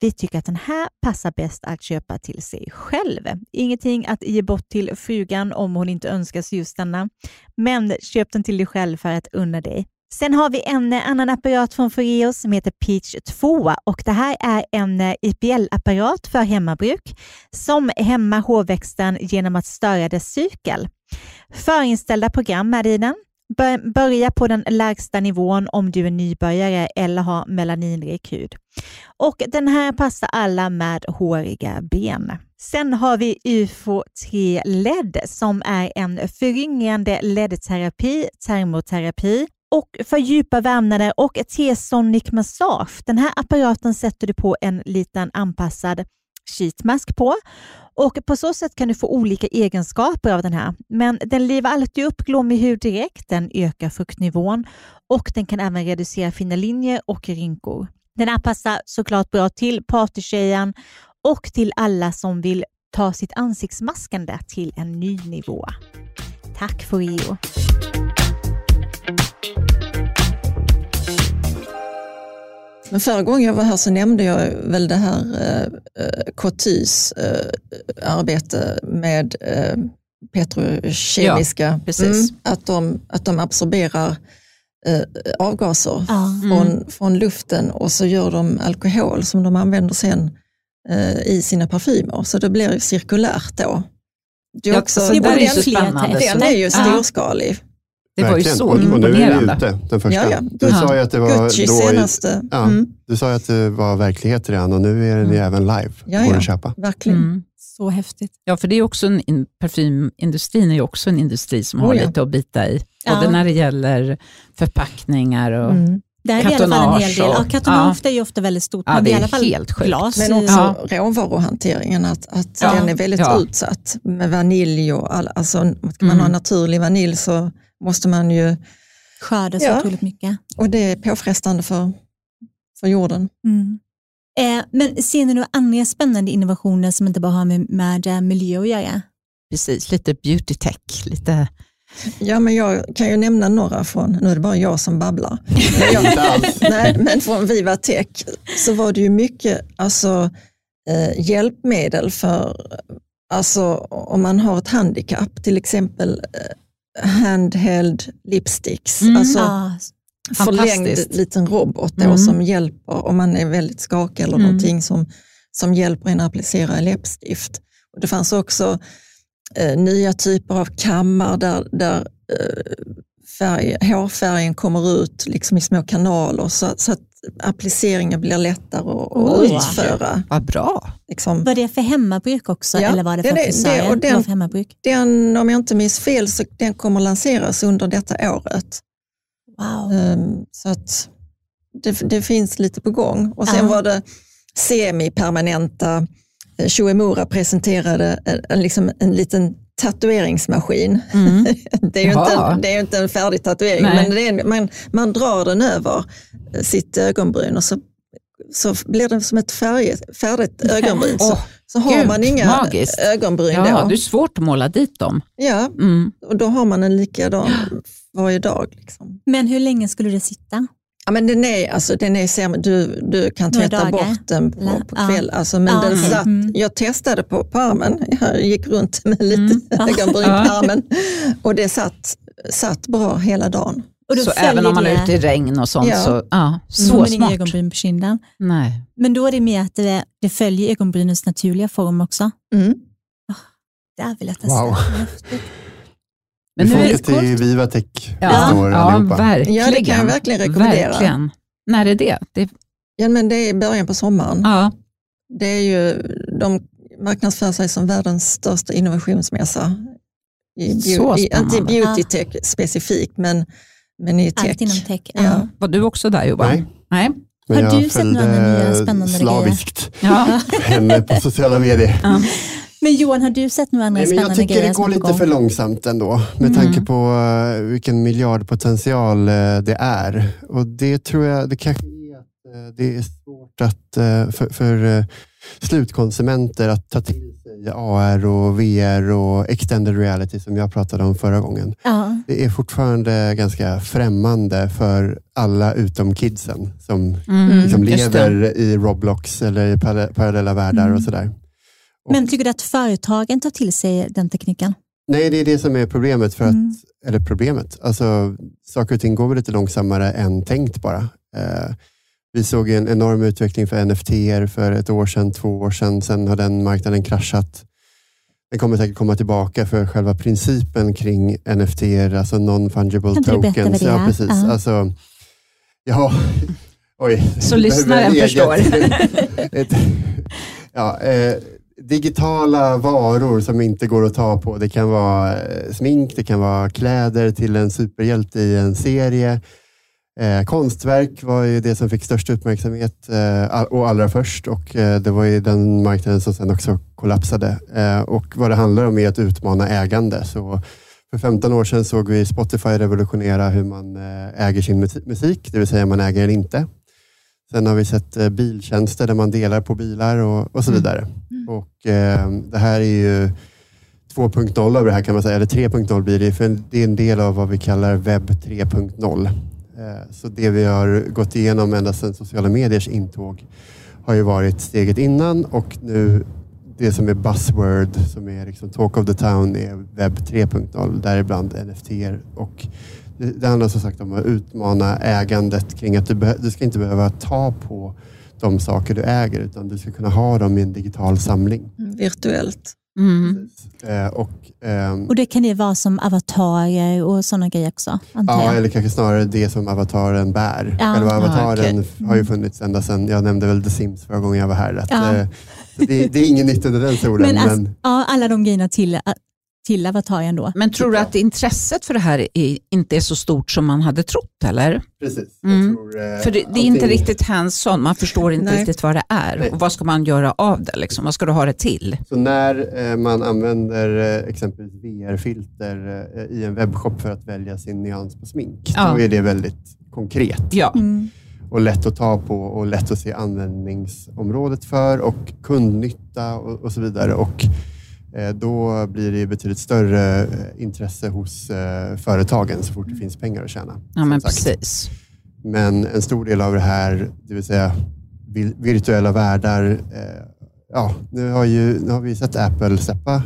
S1: Vi tycker att den här passar bäst att köpa till sig själv. Ingenting att ge bort till frugan om hon inte önskar sig just denna, men köp den till dig själv för att unna dig. Sen har vi en annan apparat från Foreo som heter Peach 2 och det här är en IPL-apparat för hemmabruk som hämmar hårväxten genom att störa dess cykel. Förinställda program är i den. Börja på den lägsta nivån om du är nybörjare eller har melaninrik hud. Och den här passar alla med håriga ben. Sen har vi UFO 3 LED som är en föryngrande LED-terapi, termoterapi och för djupa vävnader och T-sonic massage. Den här apparaten sätter du på en liten anpassad sheetmask på och på så sätt kan du få olika egenskaper av den här. Men den livar alltid upp glåmig hud direkt, den ökar fuktnivån och den kan även reducera fina linjer och rynkor. Den här passar såklart bra till partytjejen och till alla som vill ta sitt ansiktsmaskande till en ny nivå. Tack Foreo!
S4: Men förra gången jag var här så nämnde jag väl det här eh, eh Cotys eh, arbete med eh, petrokemiska,
S2: ja, mm,
S4: att, de, att de absorberar eh, avgaser mm. från, från luften och så gör de alkohol som de använder sen eh, i sina parfymer. Så det blir cirkulärt då.
S2: Det är också, ja, det är
S4: den är ju storskalig.
S2: Det var ju så imponerande.
S3: Och nu är vi ute, den första.
S4: Ja, ja.
S3: Du sa ju att det var
S4: Gucci
S3: då
S4: senaste.
S3: Ja, mm. Du sa att det var verklighet redan och nu är den mm. även live.
S4: Ja, ja. köpa. Verkligen. Mm.
S1: Så häftigt.
S2: Ja, för det är också en, parfymindustrin är ju också en industri som oh, har lite att bita i. Både ja. när det gäller förpackningar och mm.
S1: Det är i alla fall en hel del. Ja, kartonage ja. är ju ofta väldigt stort,
S2: ja, men det är i alla fall helt
S1: glas.
S4: Men också ja. råvaruhanteringen, att, att ja. den är väldigt utsatt med vanilj och all, alltså, man mm. ha naturlig vanilj så måste man ju
S1: skörda så ja. otroligt mycket.
S4: Och det är påfrestande för, för jorden.
S1: Mm. Eh, men ser ni några andra spännande innovationer som inte bara har med, med eh, miljö att göra?
S2: Precis, lite beauty tech, lite
S4: Ja, men jag kan ju nämna några från, nu är det bara jag som babblar. Men, jag, nej, men från Vivatech så var det ju mycket alltså, eh, hjälpmedel för, alltså om man har ett handikapp, till exempel eh, handheld lipsticks. Mm. Alltså, ah, förlängd liten robot då, mm. som hjälper om man är väldigt skakig eller mm. någonting som, som hjälper en att applicera läppstift. Och det fanns också eh, nya typer av kammar där, där eh, färg, hårfärgen kommer ut liksom i små kanaler så, så att appliceringen blir lättare att oh, utföra.
S2: Vad bra.
S1: Liksom. Var det för hemmabruk också ja, eller var det för frisörer?
S4: Det, den, för hemmabruk? Den, om jag inte minns fel, så den kommer lanseras under detta året.
S1: Wow.
S4: Um, så att det, det, finns lite på gång. Och sen uh. var det semipermanenta. Eh, Shuemura presenterade en, en, liksom en liten tatueringsmaskin. Mm. det, är ju inte, det är inte en färdig tatuering, Nej. men det är, man, man drar den över sitt ögonbryn och så, så blir det som ett färg, färdigt ögonbryn. Så, oh, så har Gud, man inga magiskt. ögonbryn
S2: ja,
S4: då.
S2: Det är svårt att måla dit dem.
S4: Ja, mm. och då har man en likadan varje dag. Liksom.
S1: Men hur länge skulle det sitta?
S4: Ja, men den är, alltså, den är sämre. Du, du kan tvätta
S1: dagar?
S4: bort den på, på
S1: Ja.
S4: kväll. Alltså, men
S1: Ja,
S4: den satt,
S1: Mm.
S4: Jag testade på, på armen. Jag gick runt med lite
S2: Mm.
S4: ögonbryn
S2: Ja.
S4: på armen. Och det satt, satt bra hela dagen.
S2: Så även om man är ute i regn och sånt
S4: Ja.
S2: så, ja,
S1: så
S2: så
S1: inga
S2: smart.
S1: ögonbryn på kinden.
S2: Nej.
S1: Men då är det mer att det, det följer ögonbrynens naturliga form också.
S4: Mm.
S1: Det vill jag testa.
S3: Wow.
S2: Men
S3: vi
S2: nu
S3: får
S2: är
S3: åka till Vivatech
S2: Ja,
S3: nästa år
S2: ja
S3: allihopa.
S2: verkligen.
S4: Ja, det kan jag verkligen rekommendera.
S2: Verkligen. När är det? det
S4: Ja, men det är i början på sommaren.
S2: ja.
S4: Det är ju, de marknadsför sig som världens största innovationsmässa. I,
S2: Så
S4: i, inte i beauty tech specifikt, men, men i tech.
S1: Allt inom tech. Ja.
S4: Ja.
S2: Var du också där Johan?
S3: Nej.
S2: Nej.
S3: Men
S1: Har du sett några nya spännande
S3: slaviskt
S2: Ja.
S3: henne på sociala medier.
S1: Men Johan, har du sett några andra
S3: Nej, men jag
S1: spännande
S3: tycker
S1: grejer
S3: det går lite
S1: gång?
S3: för långsamt ändå med
S2: Mm.
S3: tanke på eh, vilken miljardpotential eh, det är. Och det tror jag, det kanske är att eh, det är svårt att, för, för slutkonsumenter att ta till sig AR och VR och extended reality som jag pratade om förra gången.
S1: Ja.
S3: Det är fortfarande ganska främmande för alla utom kidsen som
S2: Mm,
S3: liksom lever i Roblox eller i para- parallella världar
S1: Mm.
S3: och sådär. Och-
S1: Men tycker du att företagen tar till sig den tekniken?
S3: Nej, det är det som är problemet. För att,
S1: Mm.
S3: Eller problemet, alltså saker och ting går väl lite långsammare än tänkt bara. Eh, vi såg en enorm utveckling för NFT för ett år sedan, två år sedan. Sen har den marknaden kraschat. Den kommer säkert komma tillbaka för själva principen kring NFT, alltså non-fungible tokens. Ja, precis.
S1: Ja.
S3: Alltså, ja, oj.
S2: Så lyssnaren förstår.
S3: ett, ja, eh, digitala varor som inte går att ta på. Det kan vara eh, smink, det kan vara kläder till en superhjälte i en serie. Eh, konstverk var ju det som fick störst uppmärksamhet eh, och allra först och eh, det var ju den marknaden som sen också kollapsade. Eh, och vad det handlar om är att utmana ägande. Så för 15 år sedan såg vi Spotify revolutionera hur man eh, äger sin musi- musik, det vill säga man äger den inte. Sen har vi sett biltjänster där man delar på bilar och, och så
S2: Mm.
S3: Och eh, Det här är ju 2.0 av det här kan man säga, eller 3.0 blir det, för det är en del av vad vi kallar webb 3.0. Eh, Så det vi har gått igenom ända sedan sociala mediers intåg har ju varit steget innan och nu det som är buzzword, som är liksom talk of the town, är webb 3.0, däribland NFT. Och det, det handlar som sagt om att utmana ägandet kring att du, du ska inte behöva ta på de saker du äger, utan du ska kunna ha dem i en digital samling.
S4: Virtuellt.
S2: Mm.
S3: Eh, och, ehm,
S1: Och det kan det vara som avatarer och sådana grejer också,
S3: Ja,
S1: jag.
S3: eller kanske snarare det som avataren bär.
S1: Ja.
S3: Själva
S2: Ah,
S3: avataren
S2: okej.
S3: har ju funnits ända sedan, jag nämnde väl The Sims förra gången jag var här. Att,
S1: Ja.
S3: eh, det, det är ingen nytt under den solen.
S1: Men,
S3: Men,
S1: alltså, ja, alla de grejerna till, till avataren då.
S2: Men tror du att intresset för det här är, inte är så stort som man hade trott? eller?
S3: precis.
S2: Mm.
S3: Jag tror, eh,
S2: För det, det är inte riktigt hands-on, man förstår inte
S4: Nej.
S2: riktigt vad det är.
S3: Nej.
S2: Och vad ska man göra av det? Liksom? Vad ska du ha det till?
S3: Så när eh, man använder eh, exempelvis VR-filter eh, i en webbshop för att välja sin nyans på smink,
S2: Ja.
S3: då är det väldigt konkret
S2: Ja,
S1: Mm.
S3: och lätt att ta på och lätt att se användningsområdet för och kundnytta och, och så vidare. Och då blir det betydligt större eh, intresse hos eh, företagen så fort det finns pengar att tjäna.
S2: ja men
S3: sagt.
S2: precis.
S3: Men en stor del av det här, det vill säga virtuella världar, eh, ja, nu har, ju, nu har vi sett Apple släppa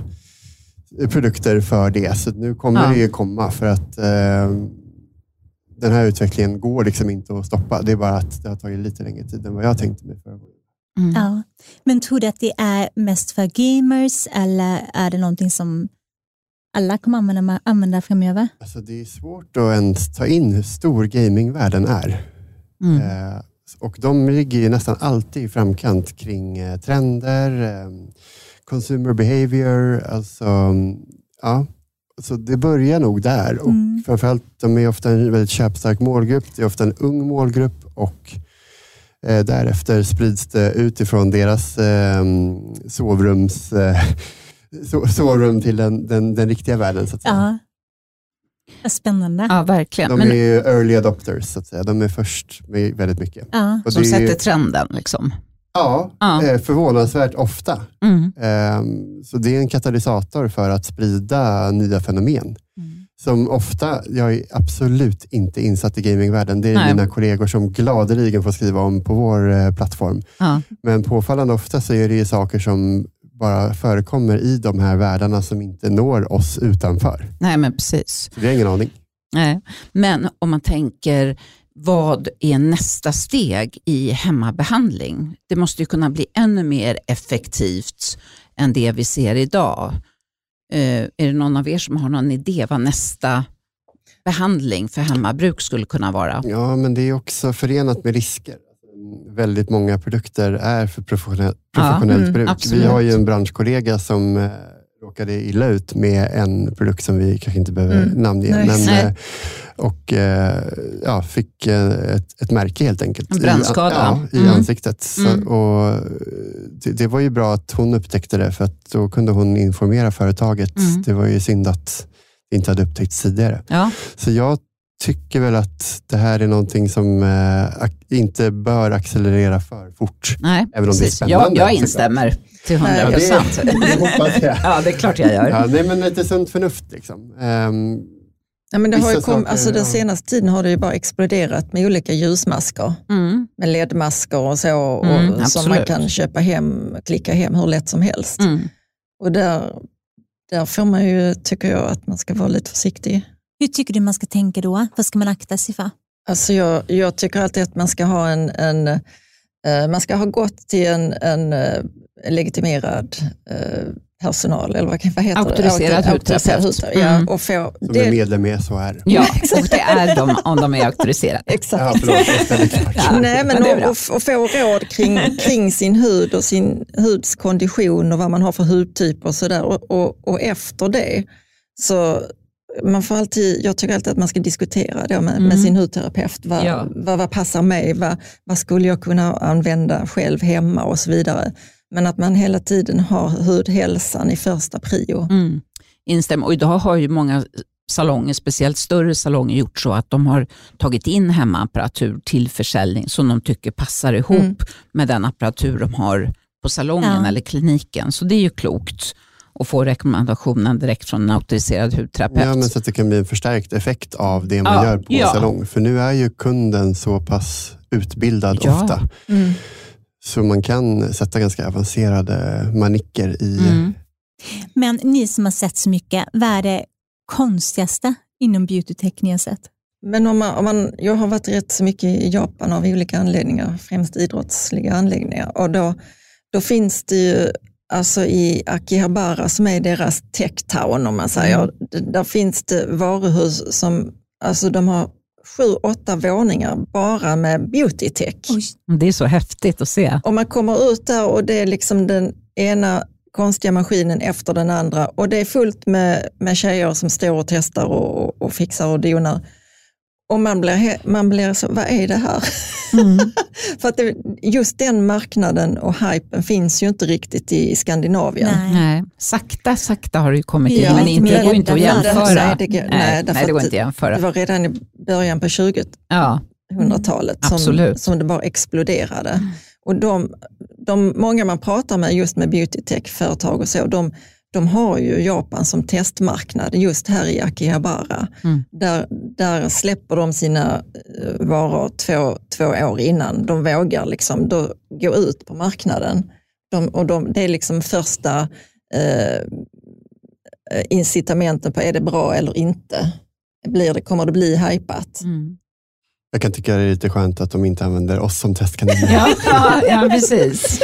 S3: eh, produkter för det, så nu kommer
S2: Ja.
S3: det ju komma för att eh, den här utvecklingen går liksom inte att stoppa. Det är bara att det har tagit lite längre tid än vad jag tänkte mig förra gången.
S2: Mm.
S1: Ja. Men tror du att det är mest för gamers eller är det någonting som alla kommer använda, använda framöver?
S3: Alltså det är svårt att ens ta in hur stor gamingvärlden är.
S2: Mm.
S3: Eh, och de ligger ju nästan alltid i framkant kring eh, trender, eh, consumer behavior. Alltså, ja. Så det börjar nog där. Och
S1: Mm.
S3: framförallt, de är ofta en väldigt köpstark målgrupp. Det är ofta en ung målgrupp och därefter sprids det utifrån deras eh, sovrums, eh, so, sovrum till den, den, den riktiga världen. Så att säga.
S1: Ja. Spännande.
S2: Ja, verkligen.
S3: De
S2: Men,
S3: är ju early adopters, så att säga. De är först med väldigt mycket.
S1: Ja.
S3: Och
S2: som
S3: är ju-
S2: sätter trenden. Liksom.
S3: Ja,
S2: Ja.
S3: eh, förvånansvärt ofta.
S2: Mm.
S3: Ehm, Så det är en katalysator för att sprida nya fenomen. Som ofta, jag är absolut inte insatt i gamingvärlden. Det är
S2: Nej.
S3: mina kollegor som gladeligen får skriva om på vår eh, plattform.
S2: Ja.
S3: Men påfallande ofta så är det ju saker som bara förekommer i de här världarna som inte når oss utanför.
S2: Nej, men precis.
S3: Så vi har ingen aning.
S2: Nej. Men om man tänker, vad är nästa steg i hemmabehandling? Det måste ju kunna bli ännu mer effektivt än det vi ser idag. Eh, är det någon av er som har någon idé vad nästa behandling för hemmabruk skulle kunna vara?
S3: Ja, men det är också förenat med risker. Väldigt många produkter är för professionellt, professionellt
S4: mm,
S3: bruk.
S2: absolut.
S3: Vi har ju en branschkollega som eh, råkade illa ut med en produkt som vi kanske inte behöver
S4: Mm.
S3: namnge.
S4: Nej.
S3: Men, eh, och eh, ja, fick eh, ett, ett märke helt enkelt.
S2: En
S3: i-
S2: brännskada.
S3: Ja, i
S2: Mm.
S3: ansiktet. Så,
S2: Mm.
S3: och det, det var ju bra att hon upptäckte det, för att då kunde hon informera företaget.
S2: Mm.
S3: Det var ju synd att det inte hade upptäckts tidigare.
S2: Ja,
S3: Så jag tycker väl att det här är någonting som eh, inte bör accelerera för fort.
S2: nej,
S3: Även om det är
S2: precis.
S3: spännande,
S2: Jag, jag instämmer till 100
S4: Nej,
S3: Ja,
S2: procent.
S3: det, det hoppas jag.
S2: Ja, det är klart jag gör.
S3: Ja, nej, men lite sunt förnuft. Liksom. Ehm,
S4: Ja, men det har ju kom,
S3: saker,
S4: alltså den senaste tiden har det ju bara exploderat med olika ljusmasker.
S2: Mm.
S4: Med ledmasker och så, och,
S2: Mm,
S4: som man kan köpa hem, klicka hem hur lätt som helst.
S2: Mm.
S4: Och där, där får man ju, tycker jag, att man ska vara lite försiktig.
S1: Hur tycker du man ska tänka då? Vad ska man akta sig för?
S4: Alltså jag, jag tycker alltid att man ska ha en, en eh, man ska ha gått till en, en eh, legitimerad eh, personal, eller vad, vad heter
S2: Auktoriserad
S4: det?
S2: hudterapeut.
S4: hudterapeut, Ja,
S2: Mm.
S4: och få,
S3: som
S4: det,
S3: är medlem i SHR.
S2: Ja, och det är de om de är auktoriserade.
S4: exakt.
S3: Ja.
S2: Ja.
S4: Nej, men och, och, och få råd kring, kring sin hud och sin huds kondition och vad man har för hudtyp och sådär. Och, och, och efter det så man får alltid, jag tycker alltid att man ska diskutera då med, med
S2: Mm.
S4: sin hudterapeut. Vad,
S2: Ja.
S4: vad, vad passar mig? Vad, vad skulle jag kunna använda själv hemma och så vidare. Men att man hela tiden har hudhälsan i första prio.
S2: Mm. Instämmer. Och idag har ju många salonger, speciellt större salonger, gjort så att de har tagit in hemmaapparatur till försäljning som de tycker passar ihop
S4: Mm.
S2: med den apparatur de har på salongen
S1: Ja.
S2: eller kliniken. Så det är ju klokt att få rekommendationen direkt från en auktoriserad hudterapeut.
S3: Ja, men så att det kan bli en förstärkt effekt av det man
S2: Ja,
S3: gör på
S2: ja.
S3: salong. För nu är ju kunden så pass utbildad
S2: Ja.
S3: ofta.
S4: Mm.
S3: Så man kan sätta ganska avancerade manicker i...
S2: Mm.
S1: Men ni som har sett så mycket, vad är det konstigaste inom beautytech ni har sett?
S4: Men om man, om man, jag har varit rätt så mycket i Japan av olika anledningar, främst idrottsliga anläggningar. Och då, då finns det ju, alltså i Akihabara som är deras tech-town om man säger, d- där finns det varuhus som, alltså de har sju, åtta våningar bara med beauty-tech.
S1: Oj.
S2: Det är så häftigt att se.
S4: Och man kommer ut där och det är liksom den ena konstiga maskinen efter den andra och det är fullt med, med tjejer som står och testar och, och, och fixar och donar. Och man blir, man blir så, vad är det här? För att det, just den marknaden och hypen finns ju inte riktigt i Skandinavien.
S1: Nej.
S2: Nej. Sakta, sakta har det ju kommit in,
S1: Ja,
S2: men inte, det går inte att
S1: det-
S2: jämföra.
S4: Nej, det, går- nej, därför
S2: nej, det går inte att jämföra.
S4: Det var redan i början på 20
S2: Ja,
S4: 100-talet som,
S2: Absolut.
S4: som det bara exploderade. Och de, de, många man pratar med just med beautytech-företag och så, de, de har ju Japan som testmarknad just här i Akihabara.
S2: Mm.
S4: Där, där släpper de sina eh, varor två, två år innan. De vågar liksom då gå ut på marknaden. De, och de, det är liksom första eh, incitamenten på är det bra eller inte. Blir det, kommer det bli hypat?
S2: mm.
S3: Jag kan tycka det är lite skönt att de inte använder oss som testkaniner.
S2: ja, ja, ja precis.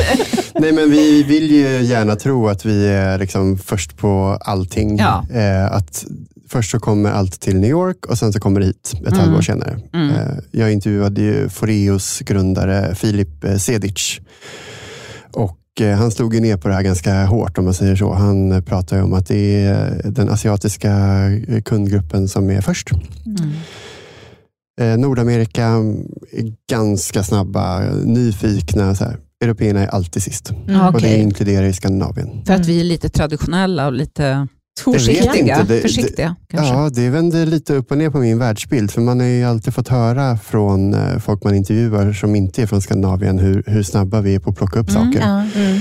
S3: Nej, men vi vill ju gärna tro att vi är liksom först på allting.
S2: Ja.
S3: Eh, att först så kommer allt till New York och sen så kommer det hit ett
S2: Mm.
S3: halvår senare.
S2: Mm.
S3: Eh, jag intervjuade ju Foreos grundare Filip eh, Sedic. Och han slog ju ner på det här ganska hårt om man säger så. Han pratar om att det är den asiatiska kundgruppen som är först.
S2: Mm.
S3: Eh, Nordamerika är ganska snabba, nyfikna. Så här. Européerna är alltid sist.
S2: Ja,
S3: Och det inkluderar i Skandinavien.
S2: För att vi är lite traditionella och lite försiktiga.
S3: det-
S2: försiktiga kanske.
S3: Ja, det vänder lite upp och ner på min världsbild. För man har ju alltid fått höra från eh, folk man intervjuar som inte är från Skandinavien hur, hur snabba vi är på att plocka upp
S2: Mm,
S3: saker.
S1: Ja.
S4: Mm.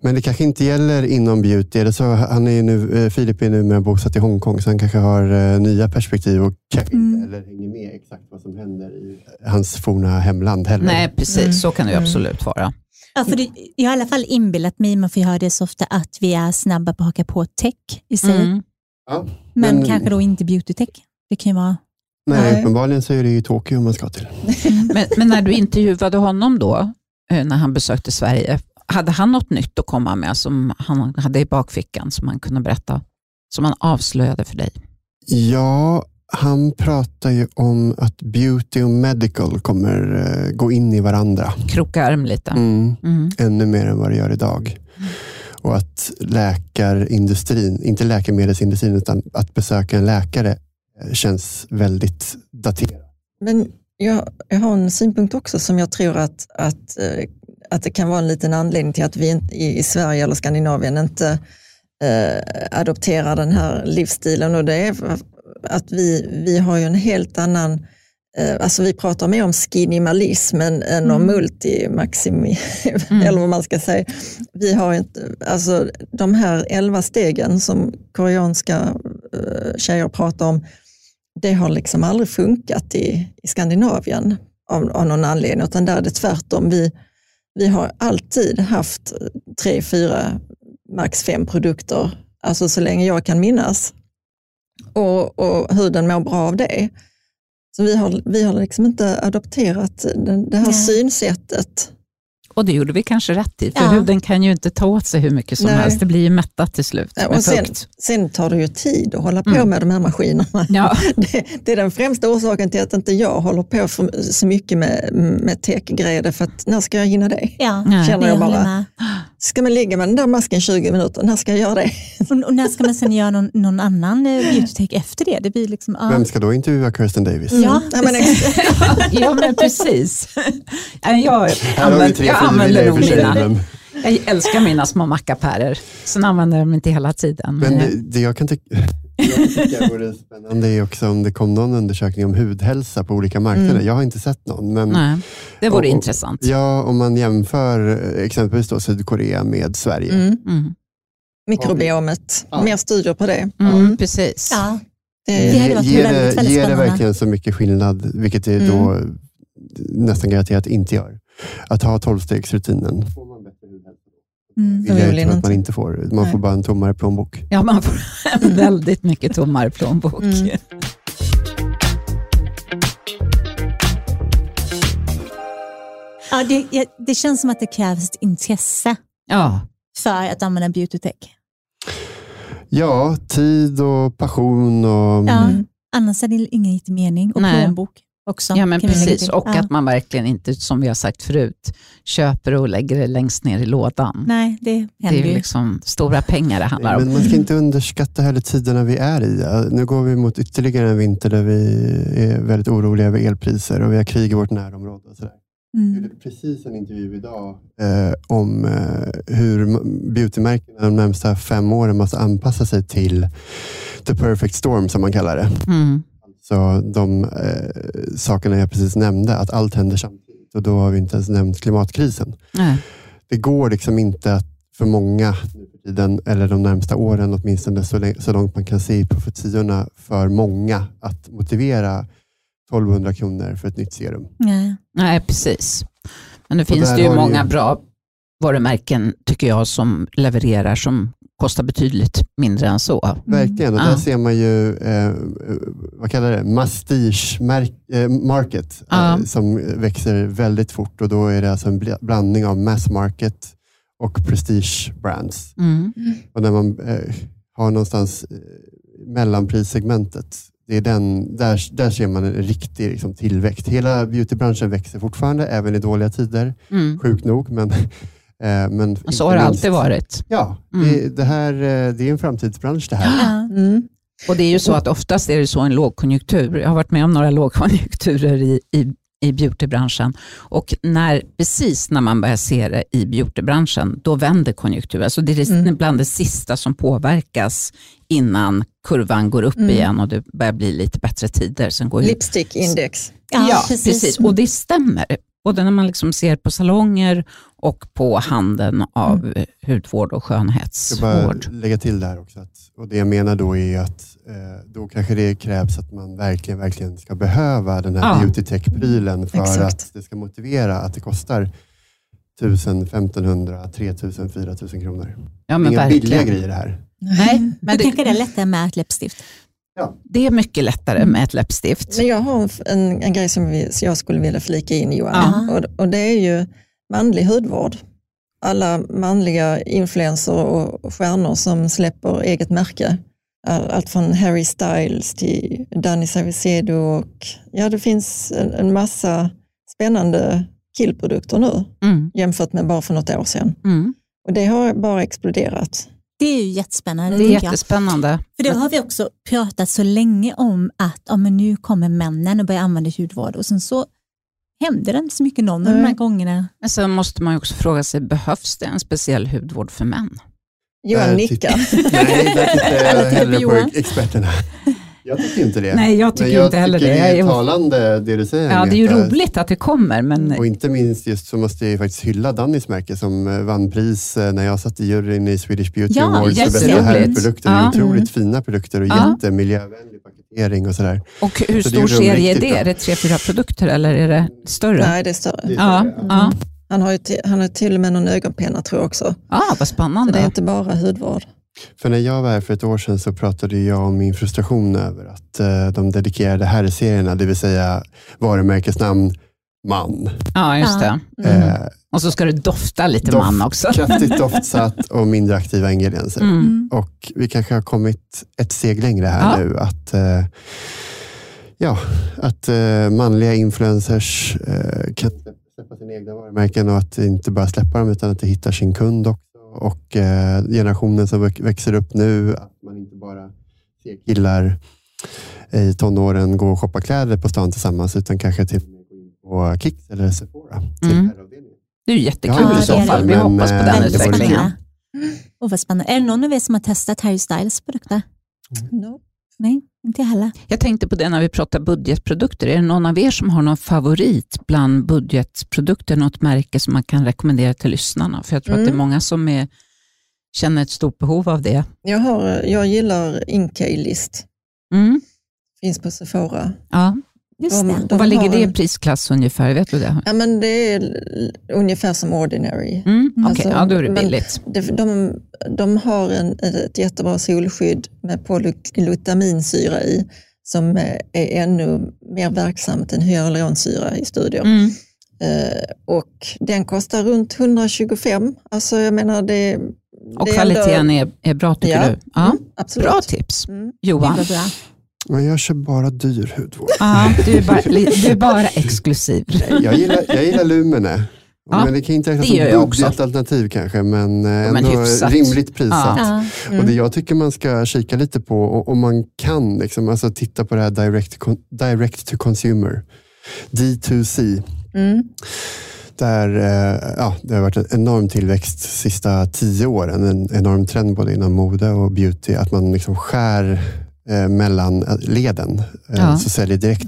S3: Men det kanske inte gäller inom beauty. Eller så, han är nu, eh, Filip är numera bosatt i Hongkong, så han kanske har uh, nya perspektiv och kanske
S1: Mm.
S3: inte eller hänger med exakt vad som händer i hans forna hemland heller.
S2: Nej, precis.
S4: Mm.
S2: Så kan det ju
S4: Mm.
S2: absolut vara.
S1: Ja, för det, jag har i alla fall inbillat mig, man får höra det så ofta, att vi är snabba på att haka på tech i sig.
S2: Mm.
S3: Ja,
S1: Men,
S3: men-
S1: kanske då inte beauty-tech. Det kan ju vara...
S3: Nej,
S4: Nej.
S3: uppenbarligen så är det ju Tokyo man ska till.
S2: Men, men när du intervjuade honom då, eh, när han besökte Sverige, hade han något nytt att komma med som han hade i bakfickan som han kunde berätta, som han avslöjade för dig?
S3: Ja, han pratar ju om att beauty och medical kommer eh, gå in i varandra.
S2: Kroka arm lite.
S3: Mm.
S2: Mm.
S3: ännu mer än vad det gör idag. Och att läkarindustrin, inte läkemedelsindustrin, utan att besöka en läkare eh, känns väldigt daterat.
S4: Men jag, jag har en synpunkt också som jag tror att, att, eh, att det kan vara en liten anledning till att vi i, Sverige eller Skandinavien inte eh, adopterar den här livsstilen. Och det är att vi, vi har ju en helt annan eh, Alltså vi pratar mer om skinimalism än, än om
S1: Mm.
S4: multimaximi,
S2: Mm.
S4: eller vad man ska säga. Vi har inte, alltså de här elva stegen som koreanska uh, tjejer pratar om, det har liksom aldrig funkat i, i Skandinavien av, av någon anledning, utan där är det tvärtom. Vi, vi har alltid haft tre, fyra, max fem produkter, alltså så länge jag kan minnas. Och, och huden mår bra av det. Så vi har, vi har liksom inte adopterat den, det här
S1: Nej.
S4: synsättet.
S2: Och det gjorde vi kanske rätt i, för
S1: Ja.
S2: huden kan ju inte ta åt sig hur mycket som
S4: Nej.
S2: helst. Det blir ju mättat till slut
S4: Ja, och sen, sen tar det ju tid att hålla på
S2: Mm.
S4: med de här maskinerna.
S2: Ja.
S4: Det, det är den främsta orsaken till att inte jag håller på för, så mycket med, med techgrejer, för att när ska jag hinna det?
S1: Ja,
S2: Nej.
S4: Känner jag bara.
S1: med.
S4: Ska man ligga med den där masken 20 minuter, när ska jag göra det?
S1: Och, och när ska man sen göra någon, någon annan eh, beauty-tech efter det? Det blir liksom... Ja,
S3: Vem ska då intervjua Kirsten Davis?
S1: ja,
S4: Ja, men
S1: precis.
S2: ja, men precis. Ja, Jag,
S3: Här har vi
S2: använder,
S3: tre
S2: jag använder nog mina.
S3: Men,
S2: Jag älskar mina små mackapärer. Sen använder jag dem inte hela tiden.
S3: men det, det jag kan tycka jag tycka vore spännande är också om det kom någon undersökning om hudhälsa på olika marknader.
S4: Mm.
S3: Jag har inte sett någon. Men
S2: Nej, det vore
S3: Och-
S2: intressant.
S3: ja, om man jämför eh, exempelvis då Sydkorea med Sverige.
S4: Mm.
S2: Mm.
S4: Mikrobiomet,
S3: Ja.
S4: mer studier på det.
S2: Mm, precis.
S1: Ja,
S4: det
S1: Det hade varit
S3: ger
S1: väldigt,
S3: det,
S1: väldigt
S3: ger det verkligen så mycket skillnad, vilket det
S4: Mm.
S3: då nästan garanterat inte gör. Att ha tolvstegsrutinen får man bättre hudhälsa.
S1: Mm.
S3: vill jag tro att man
S4: inte.
S3: får. Man
S4: Nej.
S3: får bara en tommare plånbok.
S2: Ja, man får en väldigt mycket tommare plånbok.
S4: Mm.
S1: Ja, det, det känns som att det krävs ett intresse
S2: Ja,
S1: för att använda beauty-tech.
S3: Ja, tid och passion och
S1: Ja.
S4: Mm.
S1: Annars är det ingen riktig mening. Och
S2: Nej.
S1: plånbok också.
S2: ja men precis. Och
S1: ja.
S2: att man verkligen inte, som vi har sagt förut, köper och lägger det längst ner i lådan.
S1: Nej, det
S2: det
S1: händer
S2: är ju liksom stora pengar det handlar om.
S3: Men man ska inte underskatta heller tiderna vi är i. Nu går vi mot ytterligare en vinter där vi är väldigt oroliga över elpriser och vi har krig i vårt närområde. Och sådär. Jag
S1: Mm.
S3: gjorde precis en intervju idag eh, om eh, hur beautymärkena de närmsta fem åren måste anpassa sig till the perfect storm som man kallar det.
S2: Mm.
S3: Så de eh, sakerna jag precis nämnde, att allt händer samtidigt och då har vi inte ens nämnt klimatkrisen.
S2: Nej.
S3: Det går liksom inte att för många tiden, eller de närmsta åren åtminstone, så, så långt man kan se i profetiorna för många att motivera 1200 kronor för ett nytt serum.
S1: Nej.
S2: Nej, precis. Men
S3: Och
S2: finns det ju många
S3: ju-
S2: bra varumärken, tycker jag, som levererar som kostar betydligt mindre än så.
S3: Verkligen, och där ser man ju, eh, vad kallar det, mastige eh, market eh, som växer väldigt fort och då är det alltså en bl- blandning av mass market och prestige brands.
S2: Mm.
S3: Och när man eh, har någonstans eh, mellanprissegmentet, det är den, där, där ser man en riktig liksom, tillväxt. Hela beautybranschen växer fortfarande, även i dåliga tider.
S2: Mm.
S3: Sjukt nog, men, men
S2: Och så
S3: inte
S2: har det alltid varit.
S3: Ja,
S2: Mm.
S3: det, det, här, eh, det är en framtidsbransch det här.
S1: Ja.
S4: Mm.
S2: Och det är ju så att oftast är det så en lågkonjunktur. Jag har varit med om några lågkonjunkturer i, i, i beautybranschen och när, precis när man börjar se det i beautybranschen, då vänder konjunkturen. Alltså det är
S4: Mm.
S2: bland det sista som påverkas innan kurvan går upp
S4: Mm.
S2: igen och det börjar bli lite bättre tider. Sen går ju
S4: Lipstick index.
S2: Ja, precis. Och det stämmer. Både när man liksom ser på salonger och på handeln av mm. hudvård och skönhetsvård. Jag
S3: bara lägga till där också. Att, och det jag menar då är att eh, då kanske det krävs att man verkligen, verkligen ska behöva den här ja. beauty tech-prylen för Exakt. att det ska motivera att det kostar 1000, 1500, 3000, 4000 kronor. Ja, men Inga verkligen. billiga grejer det här.
S1: Nej, men Då det, kanske det är lättare med ett läppstift.
S2: Ja. Det är mycket lättare med ett läppstift.
S4: Men jag har en, en grej som vi, jag skulle vilja flika in Johan. Och, och, det är ju manlig hudvård. Alla manliga influenser och stjärnor som släpper eget märke. Allt från Harry Styles till Danny Saucedo och ja, det finns en, en massa spännande killprodukter nu mm. jämfört med bara för något år sedan. Mm. Och det har bara exploderat.
S1: Det är ju jättespännande.
S2: Det är jättespännande.
S1: För det har vi också pratat så länge om att ja, men nu kommer männen och börjar använda hudvård och sen så händer det inte så mycket någon av de här gångerna.
S2: Men sen måste man också fråga sig, behövs det en speciell hudvård för män?
S4: Johan nickar.
S3: Nej, där tittar jag hellre på experterna. Jag tycker inte det.
S2: Nej, jag tycker jag inte heller
S3: tycker
S2: det.
S3: Det är talande det du säger.
S2: Ja, det är ju roligt att det kommer. Men...
S3: Och inte minst just så måste jag faktiskt hylla Dannys märke som eh, vann pris eh, när jag satt i juryn i Swedish Beauty ja, Awards för bästa herrprodukter. Ja. Otroligt mm. fina produkter och ja. jättemiljövänlig paketering och sådär.
S2: Och hur så stor serie är det? Är det tre, fyra produkter eller är det större?
S4: Nej, det är större. Det är större ja. ja. Han har, ju han har till och med någon ögonpenna tror jag också.
S2: Ja, ah, vad spännande.
S4: Så det är inte bara hudvård.
S3: För när jag var här för ett år sedan så pratade jag om min frustration över att uh, de dedikerade herrserierna, det vill säga varumärkesnamn man.
S2: Ja, just det. Mm. Uh, och så ska det dofta lite doft, man också.
S3: Kraftigt doftsatt och mindre aktiva ingredienser. Mm. Och vi kanske har kommit ett steg längre här ja. nu. Att, uh, ja, att manliga influencers kan släppa sina egna varumärken och att inte bara släppa dem utan att de hittar sin kund också och eh, generationen som växer upp nu, att man inte bara ser killar i tonåren gå och shoppa kläder på stan tillsammans, utan kanske till och med gå in på Kicks eller Sephora.
S2: Mm. Det är jättekul ja, i så fall. Vi hoppas på den eh, utvecklingen.
S1: Oh, vad spännande. Är det någon av er som har testat Harry Styles produkter?
S4: Mm. No.
S1: Nej, inte heller.
S2: Jag tänkte på det när vi pratar budgetprodukter. Är det någon av er som har någon favorit bland budgetprodukter? Något märke som man kan rekommendera till lyssnarna? För jag tror mm. att det är mm. många som är, känner ett stort behov av det.
S4: Jag, har, jag gillar Inkey-list. Mm. Finns på Sephora.
S2: Ja. Just de, de vad ligger det i prisklass ungefär? Vet du det?
S4: Ja, men det är ungefär som Ordinary.
S2: Mm, Okej, okay. alltså, ja, då är det billigt.
S4: De, de, de har en, ett jättebra solskydd med polyglutaminsyra i som är ännu mer verksamt än hyaluronsyra i studier. Mm. Uh, och den kostar runt 125. Alltså jag menar det,
S2: och det kvaliteten är, ändå... är, bra tycker ja, du? Ja, mm,
S4: absolut.
S2: Bra tips. Mm. Johan?
S3: Men jag kör bara dyr hudvård.
S2: Ja, du, är bara, du är bara exklusiv.
S3: Jag gillar, jag gillar Lumene. Ja, men det kan inte räknas som budgetalternativ kanske, men ändå men rimligt prissatt. Ja. Mm. Och det jag tycker man ska kika lite på, om man kan, liksom, alltså titta på det här direct, direct to consumer, D2C. Mm. Där, eh, ja, det har varit en enorm tillväxt de sista tio åren, en enorm trend både inom mode och beauty, att man liksom skär eh, mellan eh, leden. Eh, ja. Så säljer direkt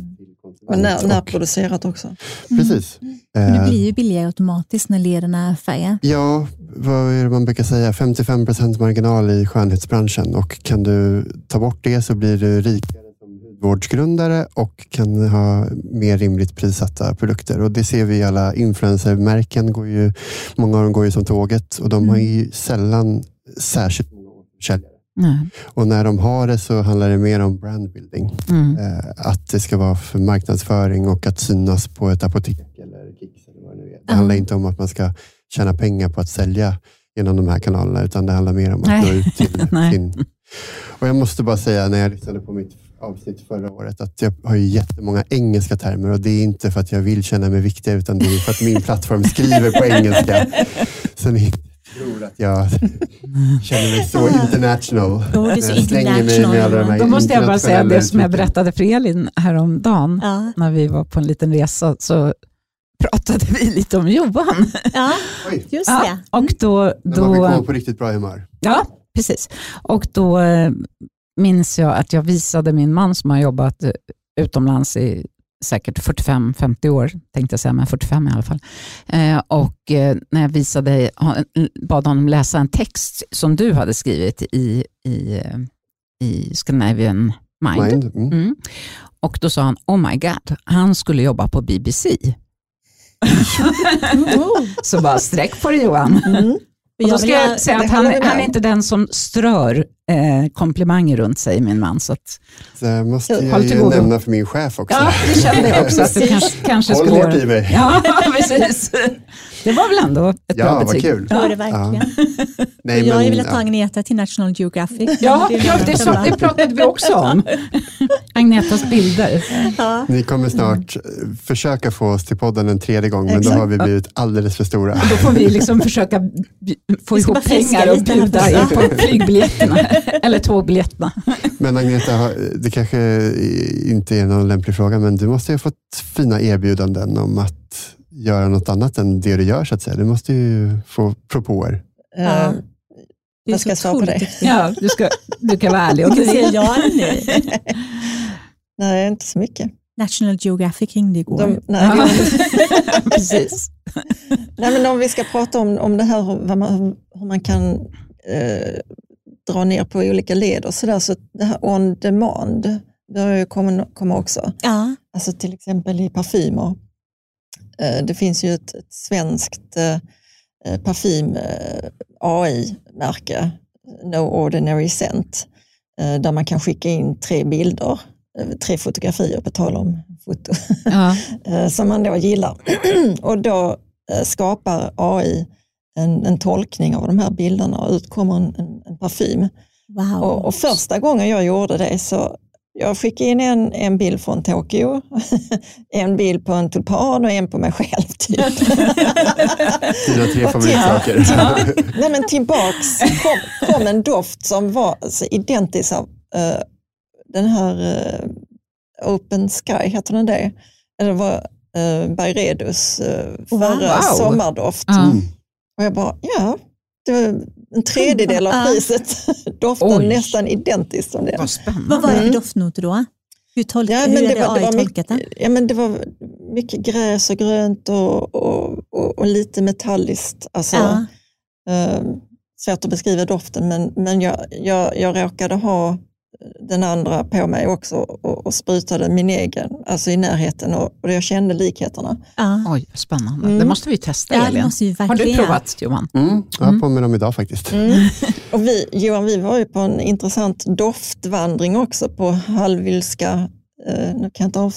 S4: och när, närproducerat också.
S3: Precis.
S1: Mm. det blir ju billigare automatiskt när leden är färgade.
S3: Ja, vad är det man brukar säga? 55 procent marginal i skönhetsbranschen och kan du ta bort det så blir du rikare som hudvårdsgrundare och kan ha mer rimligt prissatta produkter. Och Det ser vi i alla influencermärken. Går ju, många av dem går ju som tåget och de mm. har ju sällan särskilt många återförsäljare. Nej. Och när de har det så handlar det mer om brandbuilding. Mm. Eh, att det ska vara för marknadsföring och att synas på ett apotek eller Kicks. Eller vad det, nu är. det mm. handlar inte om att man ska tjäna pengar på att sälja genom de här kanalerna, utan det handlar mer om att Nej. nå ut till sin... Och jag måste bara säga, när jag lyssnade på mitt avsnitt förra året, att jag har ju jättemånga engelska termer och det är inte för att jag vill känna mig viktig, utan det är för att min plattform skriver på engelska. Så ni tror att jag känner mig så international.
S1: Oh, det är så international.
S2: Då måste jag bara säga det som jag berättade för Elin häromdagen, ja. när vi var på en liten resa, så pratade vi lite om Johan.
S1: Ja, just det. Ja,
S2: och då, då,
S3: då var vi på riktigt bra humör.
S2: Ja, precis. Och då eh, minns jag att jag visade min man som har jobbat utomlands i säkert 45-50 år, tänkte jag säga, men 45 i alla fall. Eh, och eh, när jag visade, bad honom läsa en text som du hade skrivit i, i, eh, i Scandinavian Mind. Mind. Mm. Mm. Och då sa han, oh my god, han skulle jobba på BBC. Så bara sträck på det Johan. Mm. Och då ska jag säga att han, han är inte den som strör eh, komplimanger runt sig, min man. Så att,
S3: det måste jag ju nämna för min chef också.
S2: Ja, det kände jag också. Att du kanske, kanske
S3: Håll
S2: skulle
S3: hårt i mig.
S2: Ja, precis. Det var väl ändå ett
S3: ja,
S2: bra betyg.
S3: Kul.
S1: Ja, det verkligen. Ja. Nej, jag har velat ta Agneta till National Geographic.
S2: Ja, det, ja, det, så, det pratade vi också om. Agnetas bilder.
S3: Ja. Ni kommer snart försöka få oss till podden en tredje gång, men Exakt. då har vi blivit alldeles för stora.
S2: Då får vi liksom försöka få ihop pengar och bjuda på flygbiljetterna, eller tågbiljetterna.
S3: Men Agneta, det kanske inte är någon lämplig fråga, men du måste ju ha fått fina erbjudanden om att göra något annat än det du gör så att säga. Du måste ju få propåer.
S4: Ja. Uh, jag ska svara på det.
S2: Ja, du, ska, du kan vara ärlig. Och
S1: du säger ja eller nej?
S4: nej, inte så mycket.
S1: National Geographic ringde igår. De,
S4: nej, ja. Precis. nej, men om vi ska prata om, om det här hur man, hur man kan eh, dra ner på olika led och sådär, så det här on demand börjar ju komma, komma också.
S1: Ja.
S4: Alltså till exempel i parfymer Eh, det finns ju ett, ett svenskt eh, eh, parfym AI-märke, No Ordinary Scent, där man kan skicka in tre bilder, tre fotografier på tal om foto, ja. som man då gillar. och då skapar AI en, en, tolkning av de här bilderna och utkommer en, en, en parfym.
S1: Wow.
S4: Och, och, första gången jag gjorde det så jag skickade in en, en bild från Tokyo, en bild på en tulpan och en på mig själv. Typ.
S3: Dina tre favoritsaker.
S4: Ja, nej, men tillbaks kom, kom en doft som var alltså, identisk av uh, den här uh, Open Sky, heter den det? Det var uh, Byredus uh, förra wow. sommardoft. Mm. Och jag bara, ja, det var en tredjedel av priset. Doften Oj. nästan identiskt som det.
S2: Vad spännande.
S1: Vad var det för mm. doftnoter då? Hur, tolk, ja, hur är det, var, AI det tolkat
S4: det? Ja, men det var mycket gräs och grönt och, och, och, och lite metalliskt. Alltså, ja. eh, svårt att beskriva doften, men, men jag, jag, jag råkade ha den andra på mig också och, och sprutade min egen, alltså i närheten och, och jag kände likheterna.
S2: Ja. Oj, spännande. Mm. Det måste vi testa ja, Elin. Har du provat Johan?
S3: Mm, jag har på mig dem idag faktiskt.
S4: Mm. Och vi, Johan, vi var ju på en intressant doftvandring också på Hallwylska eh, nu kan jag, inte av,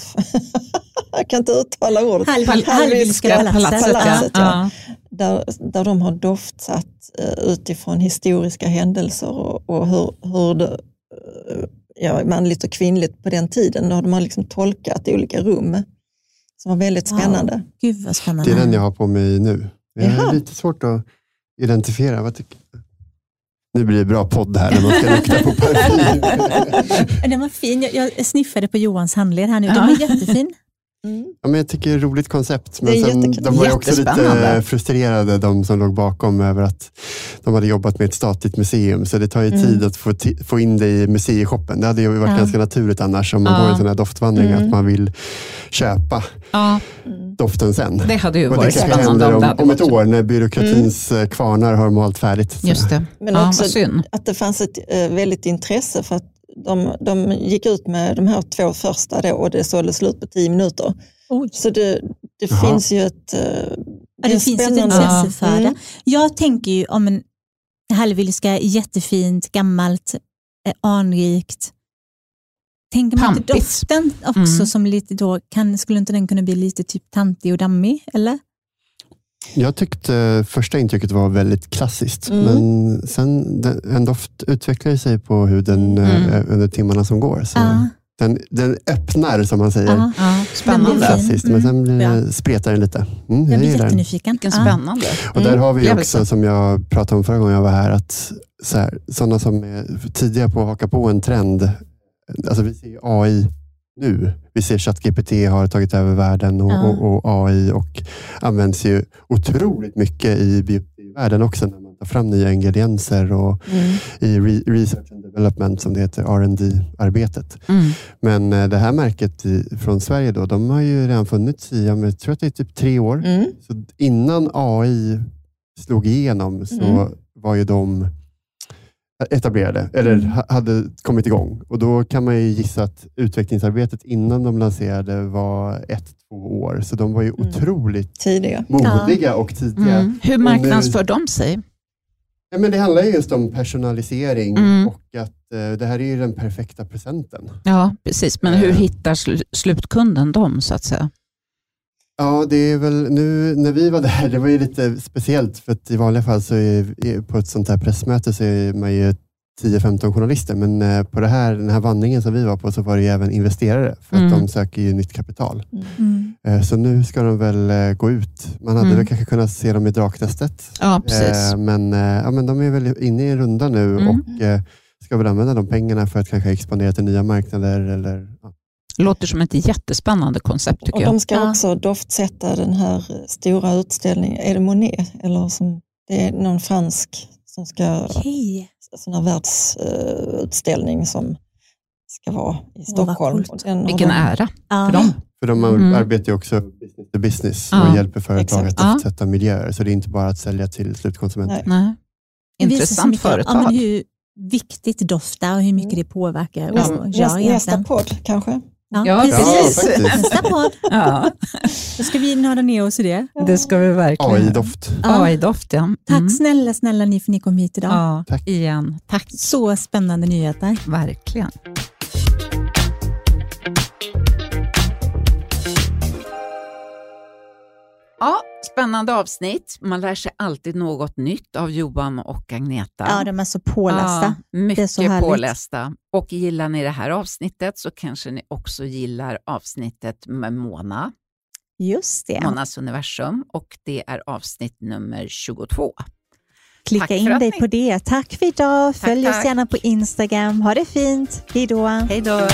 S4: jag kan inte uttala ordet.
S1: Hallwylska palatset. palatset
S4: ja. Ja. Där, där de har doftsatt eh, utifrån historiska händelser och, och hur, hur det ja, manligt och kvinnligt på den tiden. Då de har liksom tolkat olika rum som var väldigt spännande. Wow.
S1: Gud vad spännande.
S3: Det är den jag har på mig nu. Jag har lite svårt att identifiera. Vad tycker nu blir det bra podd här när man ska lukta på parfym.
S1: den var fin. Jag, jag sniffade på Johans handled här nu. Den var jättefin.
S3: Mm. Ja, men jag tycker det är ett roligt koncept. Men sen, de var också lite frustrerade, de som låg bakom, över att de hade jobbat med ett statligt museum. Så det tar ju mm. tid att få, få in det i museishoppen. Det hade ju varit ja. ganska naturligt annars om man ja. går en sån här doftvandring, mm. att man vill köpa ja. doften sen.
S2: Det hade ju
S3: Och
S2: varit
S3: spännande. Om, om, om ett år när byråkratins mm. kvarnar har malt färdigt.
S2: Så. Just det.
S4: Men också att det fanns ett äh, väldigt intresse för att de, de gick ut med de här två första då och det sålde slut på tio minuter. Oj. Så det, det finns ju ett... Uh,
S1: ja, det finns ett intresse för det. Mm. Jag tänker ju om en hallwylska jättefint, gammalt, eh, anrikt. Tänker man inte doften också mm. som lite då, kan, skulle inte den kunna bli lite typ tantig och dammig? Eller?
S3: Jag tyckte första intrycket var väldigt klassiskt, mm. men sen en doft utvecklar sig på huden mm. Eh, under timmarna som går. Så ah. den, den öppnar, som man säger. Ah,
S2: ah. Spännande.
S3: Klassiskt, men sen blir, ja. spretar den lite.
S1: Mm, jag blir jättenyfiken.
S2: Vilken spännande.
S3: Och där har vi också, som jag pratade om förra gången jag var här, att så här, sådana som är tidiga på att haka på en trend, alltså vi ser AI nu. Vi ser ChatGPT har tagit över världen och, ja. och, och, AI och används ju otroligt mycket i biovärlden också när man ta fram nya ingredienser och
S4: Mm.
S3: i re- research and development som det heter, rd arbetet
S2: Mm.
S3: Men eh, det här märket i, från Sverige då, de har ju redan funnits i, jag tror att det är typ tre år.
S4: Mm.
S3: Så innan AI slog igenom så
S4: Mm.
S3: var ju de etablerade eller
S4: Mm.
S3: ha- hade kommit igång. Och Då kan man ju gissa att utvecklingsarbetet innan de lanserade var ett, två år. Så de var ju
S4: Mm.
S3: otroligt
S4: Tidiga.
S3: modiga och tidiga.
S2: Mm. Hur marknadsför de sig?
S3: Ja, men det handlar ju just om personalisering
S2: Mm.
S3: och att eh, det här är ju den perfekta presenten.
S2: Ja, precis. Men hur
S3: Eh.
S2: hittar sl- slutkunden dem, så att säga?
S3: Ja, det är väl nu när vi var där, det var ju lite speciellt för att i vanliga fall så är, på ett sånt här pressmöte så är man ju 10-15 journalister, men eh, på det här, den här vandringen som vi var på så var det ju även investerare för att
S2: Mm.
S3: de söker ju nytt kapital.
S1: Mm.
S3: Eh, Så nu ska de väl eh, gå ut. Man hade
S2: Mm.
S3: väl kanske kunnat se dem i draknästet,
S2: Ja, precis.
S3: Men, ja, men de är väl inne i en runda nu
S2: Mm.
S3: och ska väl använda de pengarna för att kanske expandera till nya marknader. Eller, ja.
S2: Låter som ett jättespännande koncept tycker
S4: Och
S2: jag.
S4: de ska
S1: Ja.
S4: också doftsätta den här stora utställningen. Är det Monet? Eller som, det är någon fransk som ska,
S1: Okej.
S4: sån här världsutställning som ska vara i Stockholm. Och den
S2: Vilken
S4: de-
S2: ära
S1: Ja.
S2: för dem.
S3: För de
S2: Mm.
S3: arbetar ju också business to business
S2: Ja,
S3: och hjälper företag
S4: exakt.
S3: att
S2: Ja.
S3: doftsätta miljöer. Så det är inte bara att sälja till slutkonsumenter.
S4: Nej.
S2: Nej. Intressant företag.
S1: Ja, men hur viktigt doft är och hur mycket
S4: Mm.
S1: det påverkar och
S2: Ja.
S4: Nästa, podd kanske?
S1: Ja,
S2: Ja,
S1: precis.
S3: Ja.
S1: Nästa podd.
S2: Ja,
S1: Då ska vi nörda ner oss i det.
S2: det ska vi verkligen.
S3: AI-doft.
S2: AI-doft, ja.
S1: Tack
S2: Mm.
S1: snälla, snälla ni för ni kom hit idag.
S2: Ja,
S3: Tack.
S2: igen. Tack,
S1: Så spännande nyheter.
S2: verkligen. Ja, spännande avsnitt. Man lär sig alltid något nytt av Johan och Agneta.
S1: Ja, de är så pålästa.
S2: Ja, mycket
S1: härligt.
S2: pålästa. Och gillar ni det här avsnittet så kanske ni också gillar avsnittet med Mona,
S1: Just det.
S2: Monas universum och det är avsnitt nummer 22.
S1: Klicka
S2: Tack
S1: in dig
S2: ni-
S1: på det. Tack för idag. Följ oss
S2: tack.
S1: gärna på Instagram. Ha det fint. Hej då.
S2: Hej då!